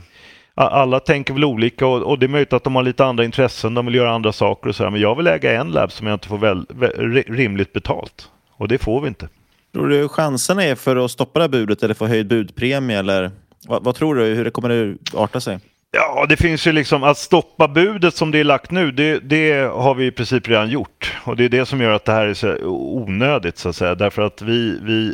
alla tänker väl olika och, och, det är möjligt att de har lite andra intressen, de vill göra andra saker och så här, Men jag vill äga en lab som jag inte får väl, väl, rimligt betalt. Och det får vi inte. Tror du chanserna är för att stoppa det här budet eller få höjd budpremie? Eller vad, vad tror du? Hur kommer det arta sig? Ja, det finns ju liksom att stoppa budet som det är lagt nu, det, det, har vi i princip redan gjort. Och det är det som gör att det här är så onödigt så att säga. Därför att vi, vi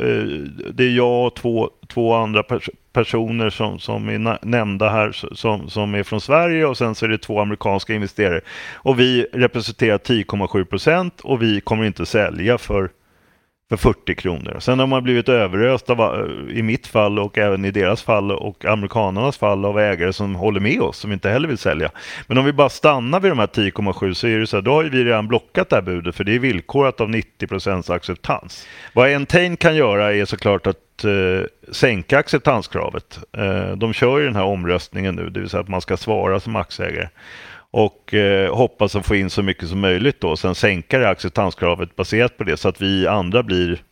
eh, eh, det är jag och två, två andra pers personer som, som är nämnda här som, som är från Sverige och sen så är det två amerikanska investerare. Och vi representerar 10,7 procent och vi kommer inte sälja för för 40 kronor. Sen har man blivit överöst av, eh, i mitt fall och även i deras fall och amerikanernas fall av ägare som håller med oss, som inte heller vill sälja. Men om vi bara stannar vid de här 10,7 så är det så här, då har vi redan blockat det här budet för det är villkorat av 90 procents acceptans. Vad Entain kan göra är såklart att eh, sänka acceptanskravet. Eh, de kör ju den här omröstningen nu, det vill säga att man ska svara som aktieägare och eh, hoppas att få in så mycket som möjligt då. Sen sänka det acceptanskravet baserat på det så att vi andra blir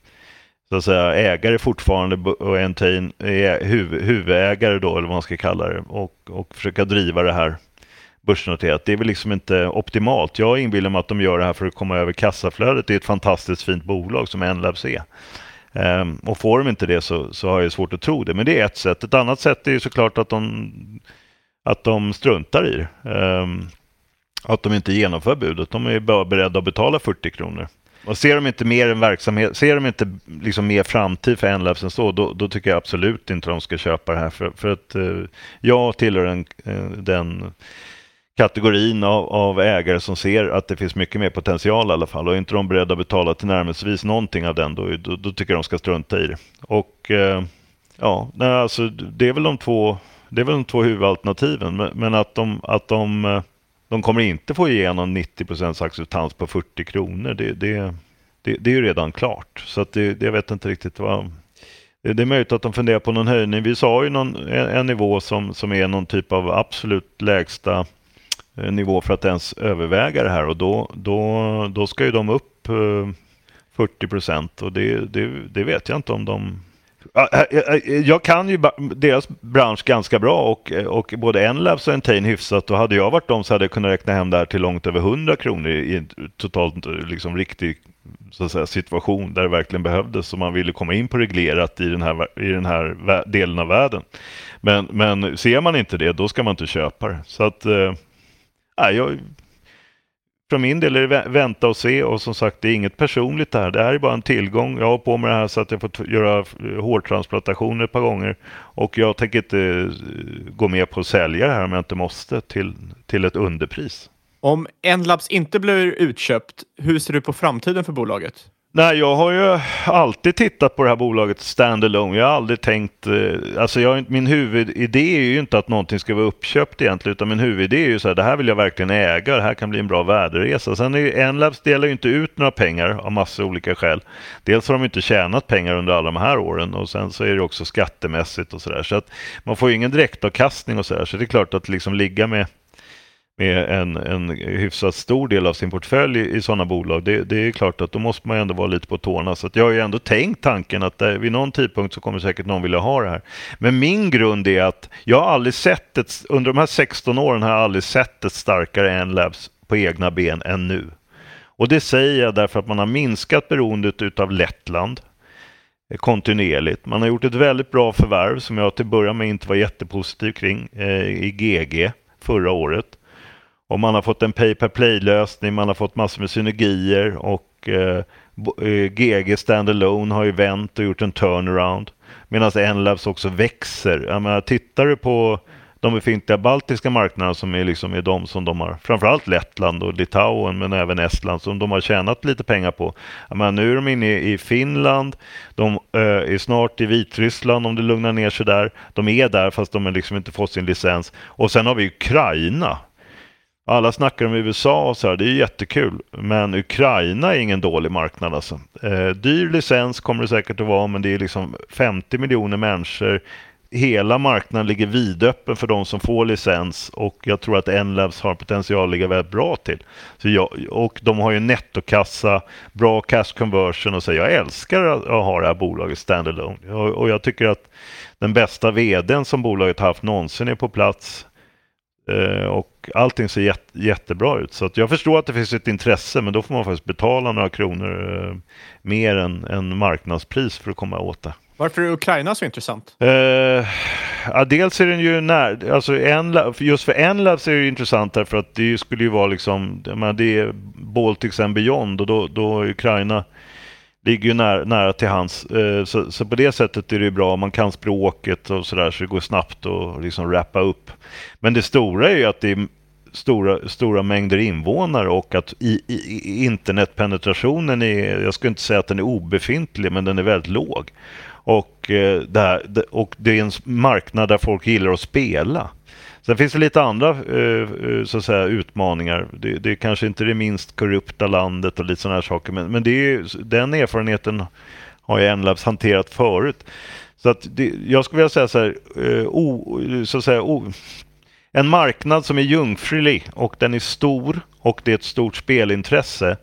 så att säga, ägare fortfarande och Entain är eh, huv, huvudägare då, eller vad man ska kalla det, och, och försöka driva det här börsnoterat. Det är väl liksom inte optimalt. Jag inbillar mig att de gör det här för att komma över kassaflödet. Det är ett fantastiskt fint bolag som Enlabs är. Um, och får de inte det så, så har jag svårt att tro det. Men det är ett sätt. Ett annat sätt är ju såklart att de, att de struntar i det. Um, att de inte genomför budet. De är bara beredda att betala 40 kronor. Och ser de inte mer en verksamhet, ser de inte liksom mer framtid för Enlabs än så, då, då, tycker jag absolut inte de ska köpa det här. För, för att uh, jag tillhör den, uh, eh, den kategorin av, av, ägare som ser att det finns mycket mer potential i alla fall och är inte de beredda att betala till närmelsevis någonting av den då, då, då tycker jag de ska strunta i det. Och uh, ja, alltså, det är väl de två, det är väl de två huvudalternativen, men, men att de, att de eh, de kommer inte få igenom 90% acceptans på 40 kronor. Det, det, det, det är ju redan klart. Så att det, jag vet inte riktigt vad... Det är möjligt att de funderar på någon höjning. Vi sa ju någon, en, en nivå som, som är någon typ av absolut lägsta eh, nivå för att ens överväga det här och då, då, då ska ju de upp eh, 40 procent och det, det, det vet jag inte om de Eh, eh, eh, jag kan ju deras bransch ganska bra och, och både Enlabs och Entain hyfsat och hade jag varit dem så hade jag kunnat räkna hem det här till långt över 100 kronor i en totalt liksom riktig så att säga, situation där det verkligen behövdes och man ville komma in på reglerat i den här, i den här delen av världen. Men, men ser man inte det, då ska man inte köpa det. Så att, eh, jag, från min del är det vänta och se och som sagt det är inget personligt där. Det här är bara en tillgång. Jag har på med det här så att jag får göra hårtransplantationer ett par gånger och jag tänker inte eh, gå med på att sälja det här om jag inte måste till, till ett underpris. Om Enlabs inte blir utköpt, hur ser du på framtiden för bolaget? Nej, jag har ju alltid tittat på det här bolaget standalone. Jag har aldrig tänkt, eh, alltså jag, min huvudidé är ju inte att någonting ska vara uppköpt egentligen, utan min huvudidé är ju så här, det här vill jag verkligen äga, det här kan bli en bra värderesa. Sen är ju Enlabs delar ju inte ut några pengar av massa olika skäl. Dels har de inte tjänat pengar under alla de här åren och sen så är det också skattemässigt och sådär. Så att man får ju ingen direktavkastning och sådär, så det är klart att liksom ligga med med en, en hyfsat stor del av sin portfölj i, i sådana bolag, det, det, är klart att då måste man ändå vara lite på tårna. Så jag har ju ändå tänkt tanken att där, vid någon tidpunkt så kommer säkert någon vilja ha det här. Men min grund är att jag har aldrig sett ett, under de här 16 åren har jag aldrig sett ett starkare Enlabs på egna ben än nu. Och det säger jag därför att man har minskat beroendet utav Lettland eh, kontinuerligt. Man har gjort ett väldigt bra förvärv som jag till början med inte var jättepositiv kring eh, i GG förra året. Och man har fått en pay per play-lösning, man har fått massor med synergier och eh, GG eh, standalone har ju vänt och gjort en turnaround. Medan Enlabs också växer. Jag menar, tittar du på de befintliga baltiska marknaderna som är, liksom är de som de har, framförallt Lettland och Litauen men även Estland som de har tjänat lite pengar på. Menar, nu är de inne i Finland, de äh, är snart i Vitryssland om det lugnar ner sig där. De är där fast de har liksom inte fått sin licens. Och sen har vi Ukraina alla snackar om USA och så här, det är jättekul. Men Ukraina är ingen dålig marknad alltså. Eh, dyr licens kommer det säkert att vara, men det är liksom 50 miljoner människor. Hela marknaden ligger vidöppen för de som får licens och jag tror att Enlabs har potential att ligga väldigt bra till. Så jag, och de har ju nettokassa, bra cash conversion och så. Jag älskar att ha det här bolaget standalone. Och, och jag tycker att den bästa vdn som bolaget haft någonsin är på plats. Eh, och allting ser jätte, jättebra ut. Så jag förstår att det finns ett intresse men då får man faktiskt betala några kronor eh, mer än, än marknadspris för att komma åt det. Varför är Ukraina så intressant? Uh, ja, dels är den ju när, alltså en, just för Enlabs är det intressant därför att det skulle ju vara liksom, menar, det är Baltics and Beyond och då, då Ukraina ligger ju nära, nära till hans. Eh, så, så, på det sättet är det bra, om man kan språket och sådär så det går snabbt att liksom rappa upp. Men det stora är ju att det är stora, stora mängder invånare och att i, i, internetpenetrationen är, jag skulle inte säga att den är obefintlig, men den är väldigt låg. Och, eh, det, här, och det är en marknad där folk gillar att spela. Sen finns det lite andra eh, eh, så att säga, utmaningar. Det, det är kanske inte det minst korrupta landet och lite sådana här saker, men, men det är, den erfarenheten har ju Enlabs hanterat förut. Så att det, jag skulle vilja säga så här, eh, o, så att säga o, en marknad som är jungfrulig och den är stor och det är ett stort spelintresse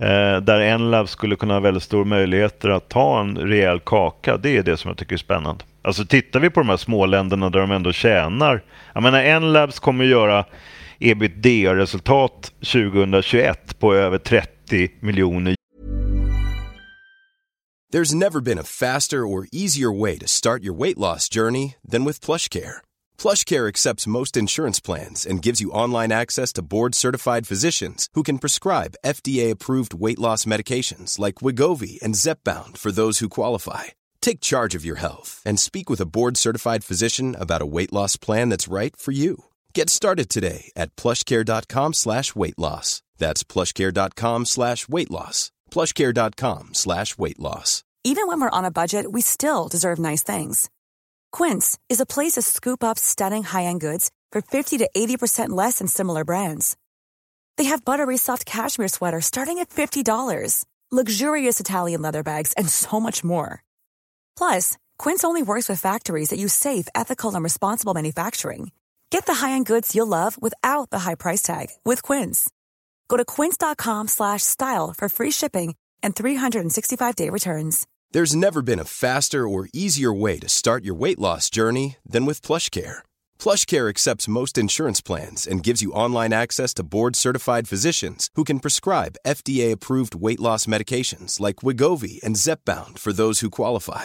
Eh, där Enlab skulle kunna ha väldigt stora möjligheter att ta en rejäl kaka. Det är det som jag tycker är spännande. Alltså tittar vi på de här småländerna där de ändå tjänar. Jag menar Enlabs kommer att göra ebitda-resultat 2021 på över 30 miljoner. There's never been a faster or easier way to start your weight loss journey than with PlushCare. PlushCare accepts most insurance plans and gives you online access to board-certified physicians who can prescribe FDA-approved weight loss medications like Wigovi and Zepbound for those who qualify. Take charge of your health and speak with a board-certified physician about a weight loss plan that's right for you. Get started today at plushcare.com slash weight loss. That's plushcare.com slash weight loss. plushcare.com slash weight loss. Even when we're on a budget, we still deserve nice things. Quince is a place to scoop up stunning high-end goods for 50 to 80% less than similar brands. They have buttery soft cashmere sweaters starting at $50, luxurious Italian leather bags, and so much more. Plus, Quince only works with factories that use safe, ethical, and responsible manufacturing. Get the high-end goods you'll love without the high price tag with Quince. Go to quince.com slash style for free shipping and 365-day returns. There's never been a faster or easier way to start your weight loss journey than with PlushCare. PlushCare accepts most insurance plans and gives you online access to board-certified physicians who can prescribe FDA-approved weight loss medications like Wigovi and Zepbound for those who qualify.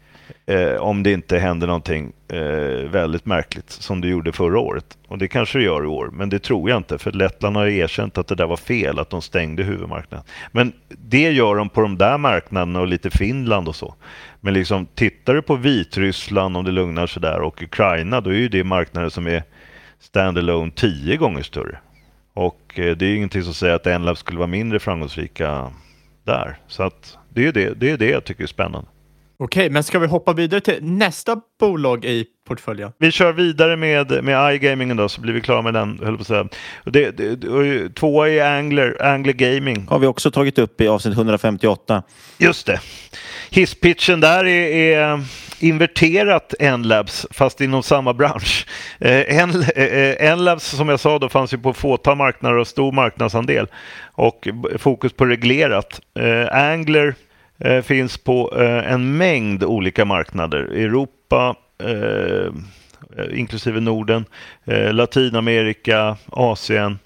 Eh, om det inte händer någonting eh, väldigt märkligt som det gjorde förra året. Och det kanske det gör i år, men det tror jag inte. För Lettland har erkänt att det där var fel, att de stängde huvudmarknaden. Men det gör de på de där marknaderna och lite Finland och så. Men liksom, tittar du på Vitryssland, om det lugnar sig där, och Ukraina, då är ju det marknader som är standalone tio gånger större. Och eh, det är ingenting som säger att Enlab skulle vara mindre framgångsrika där. Så att det är det, det, är det jag tycker är spännande. Okej, men ska vi hoppa vidare till nästa bolag i portföljen? Vi kör vidare med, med iGaming då, så blir vi klara med den, höll på att säga. Det, det, tvåa är Angler, Angler Gaming. Har vi också tagit upp i avsnitt 158. Just det. Hisspitchen där är, är inverterat Enlabs, fast inom samma bransch. Eh, en, eh, Enlabs, som jag sa, då fanns ju på fåtal marknader och stor marknadsandel och fokus på reglerat. Eh, Angler Eh, finns på eh, en mängd olika marknader. Europa, eh, inklusive Norden, eh, Latinamerika, Asien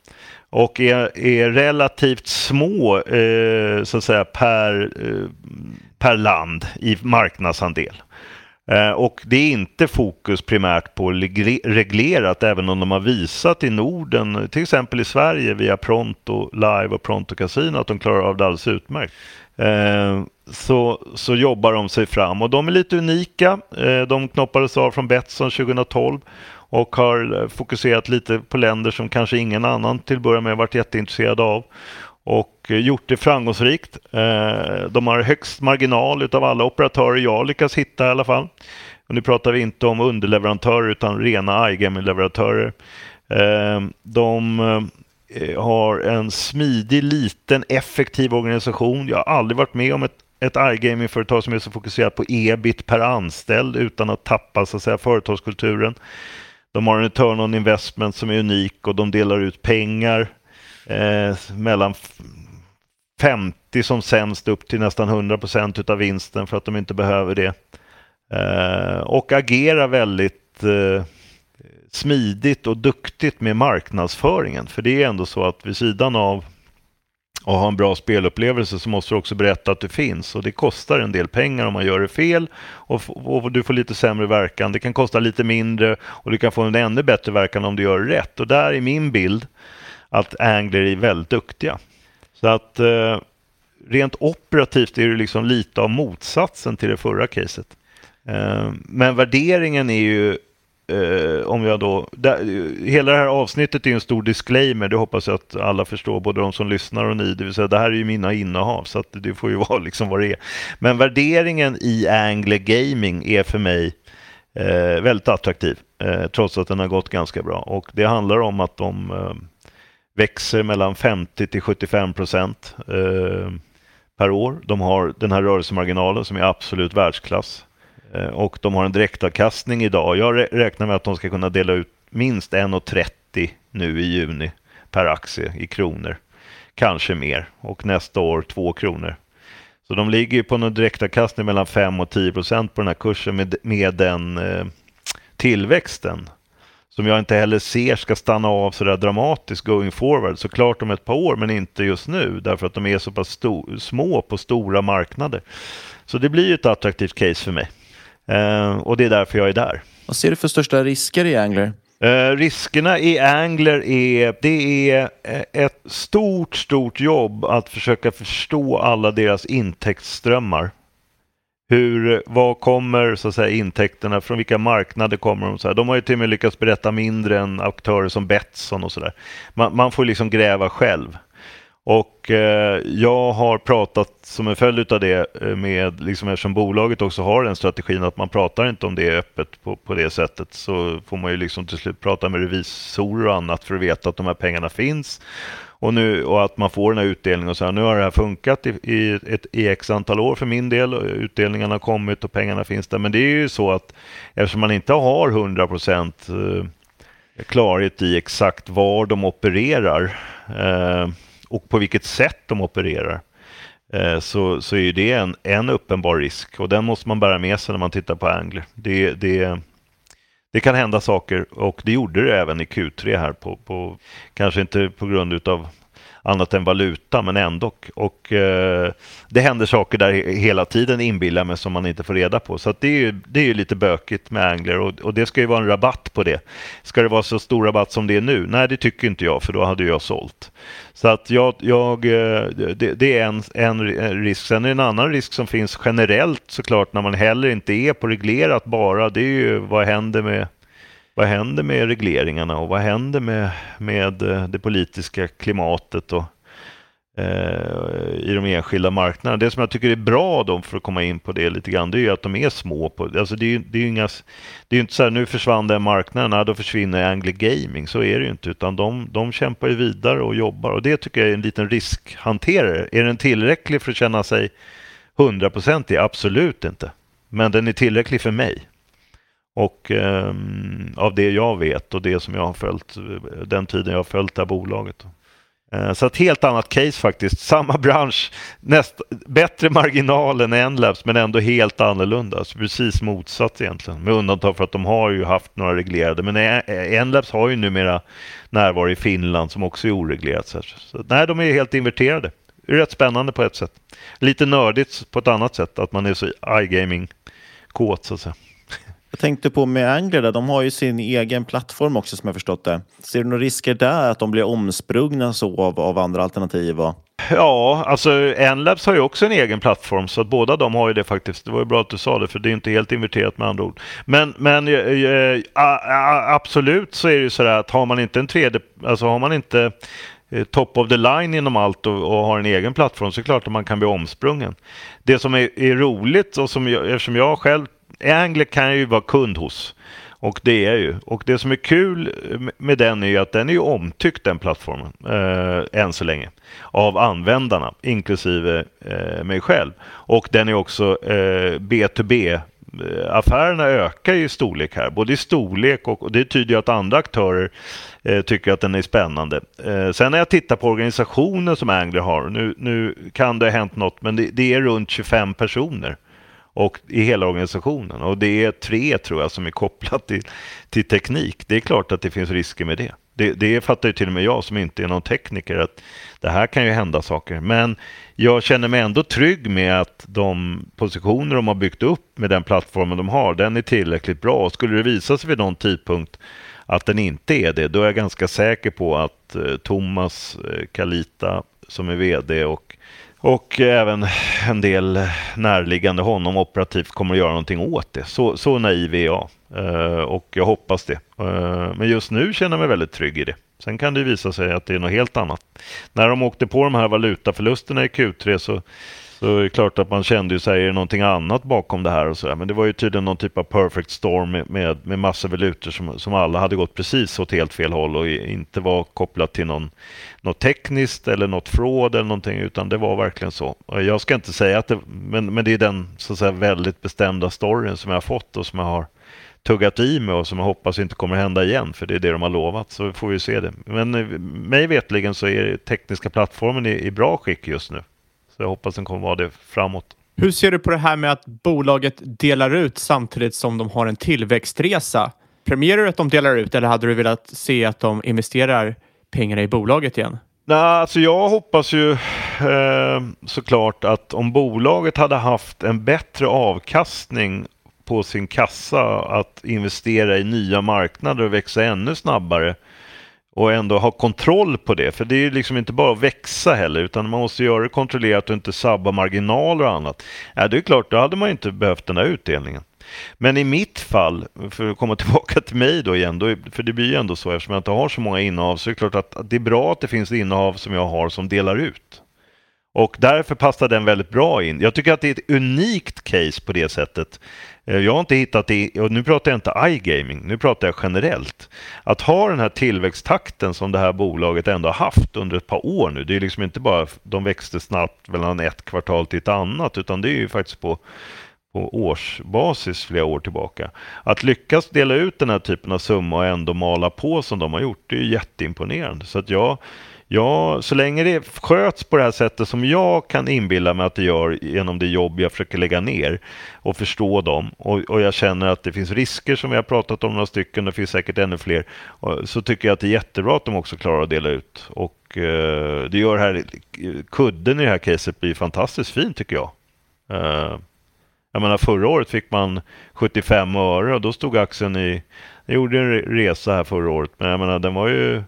och är, är relativt små eh, så att säga per, eh, per land i marknadsandel. Eh, och det är inte fokus primärt på reglerat, även om de har visat i Norden, till exempel i Sverige via Pronto Live och Pronto Casino, att de klarar av det alldeles utmärkt. Eh, så, så jobbar de sig fram och de är lite unika. Eh, de knoppades av från Betsson 2012 och har eh, fokuserat lite på länder som kanske ingen annan till att börja med varit jätteintresserad av och eh, gjort det framgångsrikt. Eh, de har högst marginal utav alla operatörer jag lyckas hitta i alla fall. Och nu pratar vi inte om underleverantörer utan rena iGaming-leverantörer. Eh, de Eh, har en smidig, liten, effektiv organisation. Jag har aldrig varit med om ett, ett iGaming-företag som är så fokuserat på ebit per anställd utan att tappa så att säga, företagskulturen. De har en return on investment som är unik och de delar ut pengar eh, mellan 50 som sämst upp till nästan 100 procent av vinsten för att de inte behöver det. Eh, och agerar väldigt eh, smidigt och duktigt med marknadsföringen. För det är ändå så att vid sidan av att ha en bra spelupplevelse så måste du också berätta att du finns och det kostar en del pengar om man gör det fel och, och, du får lite sämre verkan. Det kan kosta lite mindre och du kan få en ännu bättre verkan om du gör rätt och där är min bild att Angler är väldigt duktiga. Så att eh, rent operativt är det liksom lite av motsatsen till det förra caset. Eh, men värderingen är ju eh, om jag då, där, hela det här avsnittet är en stor disclaimer, det hoppas jag att alla förstår, både de som lyssnar och ni, det vill säga det här är ju mina innehav, så att det får ju vara liksom vad det är. Men värderingen i Angle Gaming är för mig eh, väldigt attraktiv, eh, trots att den har gått ganska bra. Och det handlar om att de eh, växer mellan 50 till 75 procent eh, per år. De har den här rörelsemarginalen som är absolut världsklass. Eh, och de har en direktavkastning idag. Jag räknar med att de ska kunna dela ut minst 1,30 nu i juni per aktie i kronor. Kanske mer och nästa år 2 kronor. Så de ligger på en direktavkastning mellan 5 och 10 procent på den här kursen med, med den eh, tillväxten som jag inte heller ser ska stanna av så där dramatiskt going forward. Såklart om ett par år, men inte just nu därför att de är så pass små på stora marknader. Så det blir ett attraktivt case för mig. Uh, och det är därför jag är där. Vad ser du för största risker i Angler? Uh, riskerna i Angler är, det är eh, ett stort, stort jobb att försöka förstå alla deras intäktsströmmar. Hur, vad kommer så att säga, intäkterna, från vilka marknader kommer de? Så här. De har ju till och med lyckats berätta mindre än aktörer som Betsson och sådär. Man, man får liksom gräva själv. Och eh, jag har pratat som en följd av det eh, med, liksom eftersom bolaget också har den strategin att man pratar inte om det öppet på, på det sättet så får man ju liksom till slut prata med revisorer och annat för att veta att de här pengarna finns och, nu, och att man får den här utdelningen och så här, nu har det här funkat i, i, ett, i x antal år för min del. Utdelningarna har kommit och pengarna finns där. Men det är ju så att eftersom man inte har 100 procent eh, klarhet i exakt var de opererar eh, och på vilket sätt de opererar eh, så, så är det en, en uppenbar risk och den måste man bära med sig när man tittar på Angler. Det, det, det kan hända saker och det gjorde det även i Q3 här på, på kanske inte på grund utav annat än valuta, men ändå. Och eh, det händer saker där hela tiden inbillar mig som man inte får reda på. Så det är ju det är ju lite bökigt med Angler och, och, det ska ju vara en rabatt på det. Ska det vara så stor rabatt som det är nu? Nej, det tycker inte jag, för då hade jag sålt. Så att jag, jag eh, det, det, är en, en risk. Sen är det en annan risk som finns generellt såklart när man heller inte är på reglerat bara. Det är ju vad händer med vad händer med regleringarna och vad händer med, med eh, det politiska klimatet och, eh, i de enskilda marknaderna. Det som jag tycker är bra då, för att komma in på det lite grann, det är ju att de är små. På, alltså det är ju det är inga, det är inte så här, nu försvann den marknaden, då försvinner Angle Gaming. Så är det ju inte, utan de, de kämpar ju vidare och jobbar och det tycker jag är en liten riskhanterare. Är den tillräcklig för att känna sig hundraprocentig? Absolut inte. Men den är tillräcklig för mig. Och eh, av det jag vet och det som jag har följt, den tiden jag har följt det här bolaget. Eh, så ett helt annat case faktiskt. Samma bransch, näst, bättre marginal än Enlabs men ändå helt annorlunda. Så precis motsatt egentligen. Med undantag för att de har ju haft några reglerade. Men Enlabs har ju numera närvaro i Finland som också är oreglerat. Så, så nej, de är helt inverterade. Rätt spännande på ett sätt. Lite nördigt på ett annat sätt, att man är så iGaming-kåt så att säga. Jag tänkte på med Angler, där, de har ju sin egen plattform också som jag förstått det. Ser du några risker där att de blir omsprungna så av, av andra alternativ? Och... Ja, alltså Enlabs har ju också en egen plattform så att båda de har ju det faktiskt. Det var ju bra att du sa det för det är inte helt inverterat med andra ord. Men, men äh, absolut så är det ju så där att har man inte en tredje, alltså har man inte eh, top of the line inom allt och, och, har en egen plattform så är det klart att man kan bli omsprungen. Det som är, är roligt och som jag, eftersom jag själv Angler kan jag ju vara kund hos. Och det är jag ju. Och det som är kul med den är ju att den är ju omtyckt den plattformen eh, än så länge. Av användarna, inklusive eh, mig själv. Och den är också eh, B2B-affärerna eh, ökar ju i storlek här, både i storlek och, och det tyder ju att andra aktörer eh, tycker att den är spännande. Eh, sen när jag tittar på organisationen som Angler har, nu, nu kan det ha hänt något, men det, det är runt 25 personer och i hela organisationen. Och det är tre tror jag som är kopplat till, till teknik. Det är klart att det finns risker med det. det. Det fattar ju till och med jag som inte är någon tekniker att det här kan ju hända saker. Men jag känner mig ändå trygg med att de positioner de har byggt upp med den plattformen de har, den är tillräckligt bra. Och skulle det visa sig vid någon tidpunkt att den inte är det, då är jag ganska säker på att eh, Thomas eh, Kalita som är VD och och även en del närliggande honom operativt kommer att göra någonting åt det. Så, så naiv är jag eh, och jag hoppas det. Eh, men just nu känner jag mig väldigt trygg i det. Sen kan det visa sig att det är något helt annat. När de åkte på de här valutaförlusterna i Q3 så så är det klart att man kände ju sig, är det någonting annat bakom det här och sådär. Men det var ju tydligen någon typ av perfect storm med, med, med massa valutor som, som alla hade gått precis åt helt fel håll och inte var kopplat till någon, något tekniskt eller något fraud eller någonting utan det var verkligen så. Jag ska inte säga att det, men, men det är den så att säga väldigt bestämda storyn som jag har fått och som jag har tuggat i mig och som jag hoppas inte kommer hända igen för det är det de har lovat så får vi se det. Men eh, mig vetligen så är tekniska plattformen i, i bra skick just nu. Så jag hoppas den kommer vara det framåt. Hur ser du på det här med att bolaget delar ut samtidigt som de har en tillväxtresa? Premierar du att de delar ut eller hade du velat se att de investerar pengarna i bolaget igen? Nej, alltså jag hoppas ju eh, såklart att om bolaget hade haft en bättre avkastning på sin kassa att investera i nya marknader och växa ännu snabbare och ändå ha kontroll på det. För det är ju liksom inte bara att växa heller utan man måste göra det kontrollerat och inte sabba marginaler och annat. Ja, det är klart, då hade man inte behövt den här utdelningen. Men i mitt fall, för att komma tillbaka till mig då igen, då, för det blir ju ändå så eftersom jag inte har så många innehav så är det klart att det är bra att det finns innehav som jag har som delar ut. Och därför passar den väldigt bra in. Jag tycker att det är ett unikt case på det sättet. Eh, jag har inte hittat det, och nu pratar jag inte iGaming, nu pratar jag generellt. Att ha den här tillväxttakten som det här bolaget ändå har haft under ett par år nu. Det är liksom inte bara de växte snabbt mellan ett kvartal till ett annat, utan det är ju faktiskt på på årsbasis flera år tillbaka. Att lyckas dela ut den här typen av summa och ändå mala på som de har gjort, det är jätteimponerande. Så att jag, Ja, så länge det sköts på det här sättet som jag kan inbilla mig att det gör genom det jobb jag försöker lägga ner och förstå dem och, och jag känner att det finns risker som vi har pratat om några stycken, det finns säkert ännu fler, så tycker jag att det är jättebra att de också klarar att dela ut. Och eh, det gör här, kudden i det här caset blir fantastiskt fin tycker jag. Eh, jag menar förra året fick man 75 öre och då stod aktien i, jag gjorde en resa här förra året, men jag menar den var ju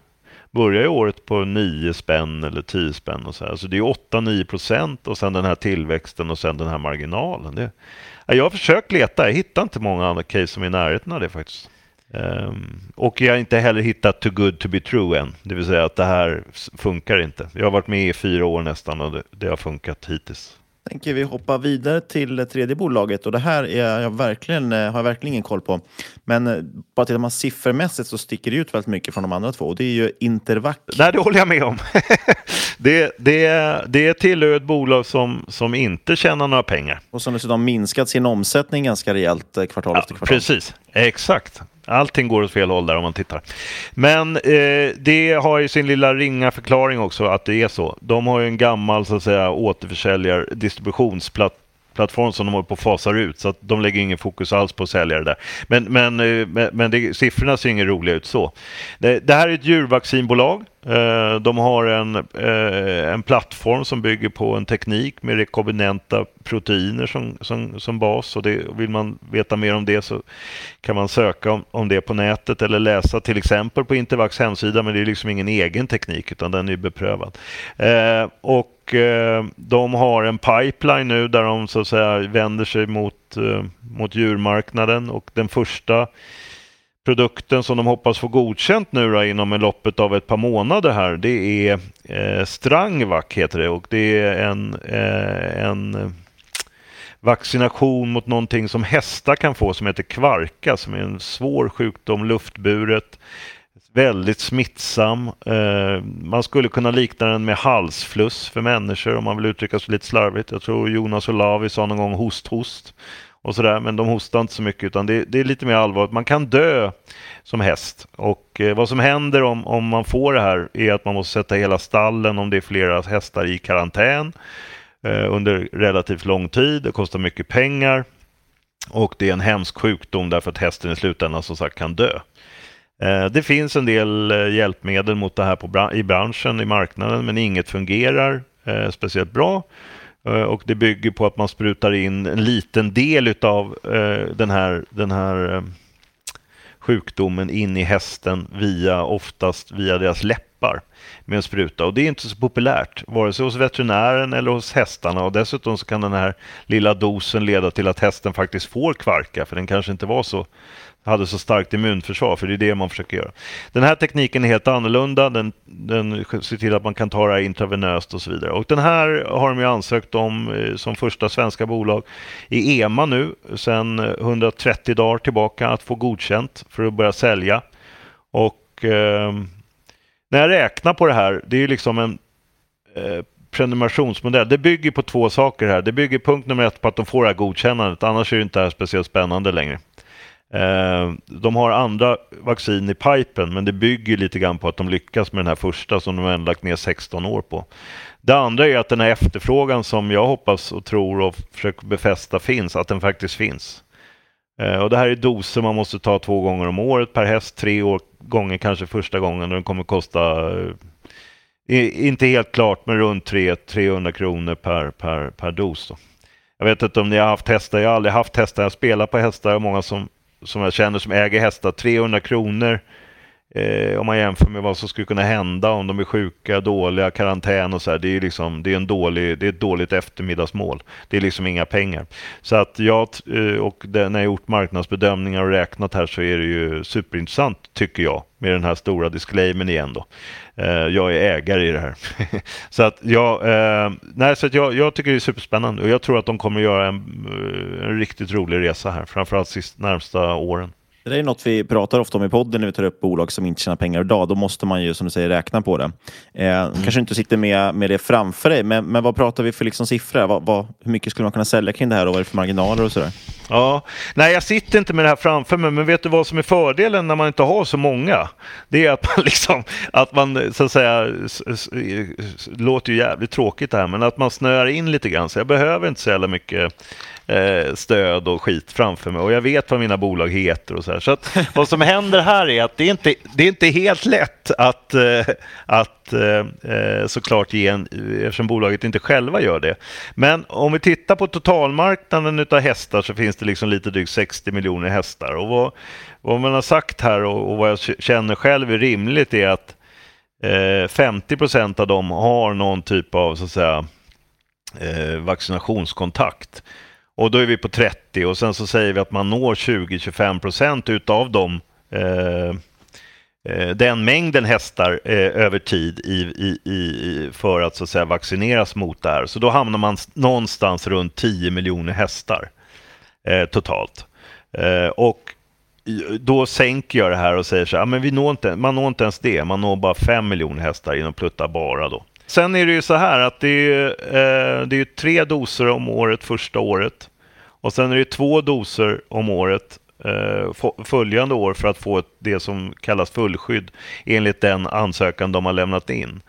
börjar ju året på 9 spänn eller 10 spänn och så här. Så det är 8-9 procent och sen den här tillväxten och sen den här marginalen. Det, jag har försökt leta, jag hittar inte många andra case som är i närheten av det faktiskt. Um, och jag har inte heller hittat too good to be true än, det vill säga att det här funkar inte. Jag har varit med i fyra år nästan och det, det har funkat hittills tänker vi hoppa vidare till tredje bolaget och det här är jag verkligen, eh, har jag verkligen ingen koll på. Men eh, bara tittar man siffermässigt så sticker det ut väldigt mycket från de andra två och det är ju Intervac. Nej, det håller jag med om. det, det, det tillhör ett bolag som, som inte tjänar några pengar. Och som dessutom minskat sin omsättning ganska rejält eh, kvartal ja, efter kvartal. Precis, exakt. Allting går åt fel håll där om man tittar. Men eh, det har ju sin lilla ringa förklaring också att det är så. De har ju en gammal så att säga återförsäljar distributionsplattform plattform som de håller på att fasa ut så att de lägger ingen fokus alls på säljare där. Men, men, eh, men, men det, siffrorna ser inget roliga ut så. Det, det här är ett djurvaccinbolag. Eh, de har en, eh, en plattform som bygger på en teknik med rekombinenta proteiner som, som, som bas. Och det, vill man veta mer om det så kan man söka om, om det på nätet eller läsa till exempel på Intervax hemsida. Men det är liksom ingen egen teknik utan den är beprövad. och Eh, de har en pipeline nu där de så att säga vänder sig mot, eh, mot djurmarknaden. Och den första produkten som de hoppas få godkänt nu då, inom en loppet av ett par månader här det är eh, Strangvac heter det. Och det är en, eh, en vaccination mot någonting som hästar kan få som heter kvarka som är en svår sjukdom, luftburet väldigt smittsam. Eh, man skulle kunna likna den med halsfluss för människor om man vill uttrycka sig lite slarvigt. Jag tror Jonas Olavi sa någon gång host-host. och sådär, men de hostar inte så mycket utan det, det, är lite mer allvarligt. Man kan dö som häst och eh, vad som händer om, om man får det här är att man måste sätta hela stallen om det är flera hästar i karantän eh, under relativt lång tid. Det kostar mycket pengar och det är en hemsk sjukdom därför att hästen i slutändan som sagt kan dö. Eh, det finns en del eh, hjälpmedel mot det här på, i branschen, i marknaden, men inget fungerar eh, speciellt bra. Och det bygger på att man sprutar in en liten del av den här, den här sjukdomen in i hästen via, oftast via deras läppar med en spruta. Och det är inte så populärt, vare sig hos veterinären eller hos hästarna. Och dessutom så kan den här lilla dosen leda till att hästen faktiskt får kvarka, för den kanske inte var så hade så starkt immunförsvar, för det är det man försöker göra. Den här tekniken är helt annorlunda. Den, den ser till att man kan ta det här intravenöst och så vidare. Och den här har de ju ansökt om eh, som första svenska bolag i EMA nu sedan 130 eh, dagar tillbaka att få godkänt för att börja sälja. Och eh, när jag räknar på det här, det är ju liksom en eh, prenumerationsmodell. Det bygger på två saker här. Det bygger punkt nummer ett på att de får det här godkännandet, annars är det inte det här speciellt spännande längre. Eh, de har andra vaccin i pipen men det bygger lite grann på att de lyckas med den här första som de har lagt ner 16 år på. Det andra är att den här efterfrågan som jag hoppas och tror och försöker befästa finns, att den faktiskt finns. Eh, och det här är doser man måste ta två gånger om året per häst, tre år, gånger kanske första gången och den kommer kosta eh, inte helt klart men runt 300 kronor per, per, per dos. Då. Jag vet inte om ni har haft hästar, jag har aldrig haft hästar, jag spelar på hästar, många som som jag känner som äger hästar, 300 kronor eh, om man jämför med vad som skulle kunna hända om de är sjuka, dåliga, karantän och så här. Det är, liksom, det är, en dålig, det är ett dåligt eftermiddagsmål. Det är liksom inga pengar. Så att jag, eh, och det, när jag gjort marknadsbedömningar och räknat här så är det ju superintressant tycker jag med den här stora disclaimern igen då. Eh, jag är ägare i det här. så att jag, eh, nej, så att jag, jag tycker det är superspännande och jag tror att de kommer göra en, eh, en riktigt rolig resa här, framförallt sist, närmsta åren. Det är något vi pratar ofta om i podden när vi tar upp bolag som inte tjänar pengar idag. Då måste man ju, som du säger, räkna på det. Eh, mm. Kanske inte sitter med, med det framför dig, men, men vad pratar vi för liksom siffror? Vad, vad, hur mycket skulle man kunna sälja kring det här och vad är det för marginaler och sådär? Ja, nej jag sitter inte med det här framför mig, men vet du vad som är fördelen när man inte har så många? Det är att man liksom, att man så att säga, låter ju jävligt tråkigt det här, men att man snöar in lite grann. Så jag behöver inte så jävla mycket eh, stöd och skit framför mig och jag vet vad mina bolag heter och så här. Så att vad som händer här är att det är inte det är inte helt lätt att, eh, att eh, eh såklart ge en, eftersom bolaget inte själva gör det. Men om vi tittar på totalmarknaden av hästar så finns det liksom lite drygt 60 miljoner hästar och vad, vad man har sagt här och, och vad jag känner själv är rimligt är att eh, 50 procent av dem har någon typ av så att säga, eh, vaccinationskontakt. Och då är vi på 30 och sen så säger vi att man når 20-25 procent utav dem eh, Eh, den mängden hästar eh, över tid i, i, i, för att, så att säga, vaccineras mot det här. Så då hamnar man någonstans runt 10 miljoner hästar eh, totalt. Eh, och då sänker jag det här och säger så här, men vi når inte, man når inte ens det, man når bara 5 miljoner hästar inom plutta bara då. Sen är det ju så här att det är, eh, det är tre doser om året första året. Och sen är det två doser om året Eh, följande år för att få det som kallas fullskydd enligt den ansökan de har lämnat in.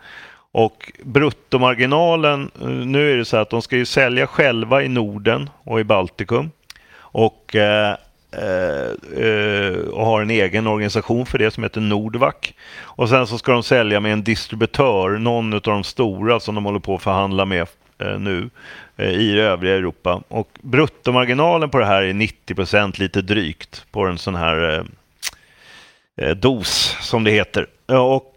Och bruttomarginalen, eh, nu är det så att de ska ju sälja själva i Norden och i Baltikum. Och eh, eh, eh, och har en egen organisation för det som heter Nordvac. Och sen så ska de sälja med en distributör, någon av de stora som de håller på att förhandla med eh, nu Eh, i övriga Europa. Och bruttomarginalen på det här är 90 procent lite drygt på en sån här eh, eh, dos som det heter. Och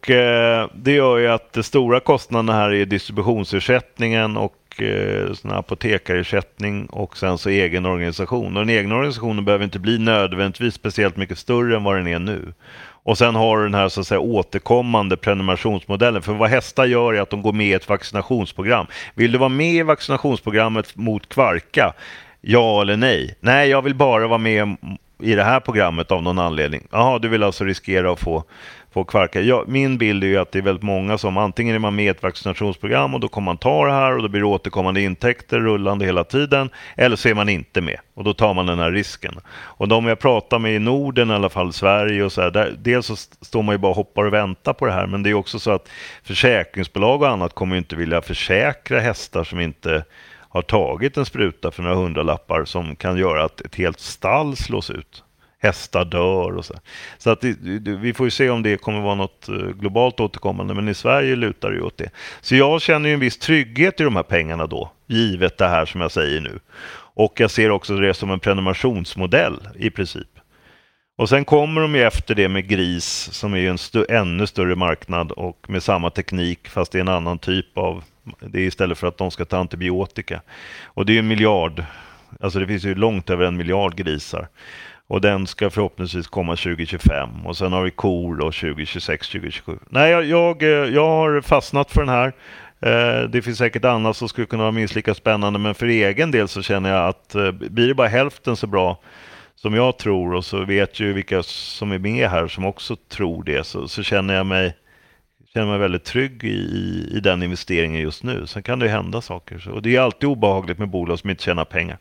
det gör ju att de stora kostnaderna här är distributionsersättningen och eh, sån apotekarersättning och sen så egen organisation. Och den egna organisationen behöver inte bli nödvändigtvis speciellt mycket större än vad den är nu. Och sen har du den här så att säga, återkommande prenumerationsmodellen. För vad hästar gör är att de går med i ett vaccinationsprogram. Vill du vara med i vaccinationsprogrammet mot kvarka? Ja eller nej? Nej, jag vill bara vara med i det här programmet av någon anledning. Jaha, du vill alltså riskera att få på kvarka. Ja, min bild är ju att det är väldigt många som antingen är man med i ett vaccinationsprogram och då kommer man ta det här och då blir det återkommande intäkter rullande hela tiden. Eller så är man inte med och då tar man den här risken. Och de jag pratar med i Norden i alla fall, Sverige och så här, där, dels så står man ju bara och hoppar och väntar på det här men det är också så att försäkringsbolag och annat kommer ju inte vilja försäkra hästar som inte har tagit en spruta för några hundralappar som kan göra att ett helt stall slås ut hästar dör och så. Så att vi får ju se om det kommer vara något eh, globalt återkommande, men i Sverige lutar det ju åt det. Så jag känner ju en viss trygghet i de här pengarna då, givet det här som jag säger nu. Och jag ser också det som en prenumerationsmodell i princip. Och sen kommer de ju efter det med gris som är ju en st ännu större marknad och med samma teknik fast det är en annan typ av, det är istället för att de ska ta antibiotika. Och det är ju en miljard, alltså det finns ju långt över en miljard grisar. Och den ska förhoppningsvis komma 2025 och sen har vi kor 2026, 2027. Nej, jag, jag, eh, jag har fastnat för den här. Eh, det finns säkert annat som skulle kunna vara minst lika spännande men för egen del så känner jag att eh, blir det bara hälften så bra som jag tror och så vet ju vilka som är med här som också tror det så, så känner jag mig känner mig väldigt trygg i, i den investeringen just nu. Sen kan det ju hända saker och det är alltid obehagligt med bolag som inte tjänar pengar.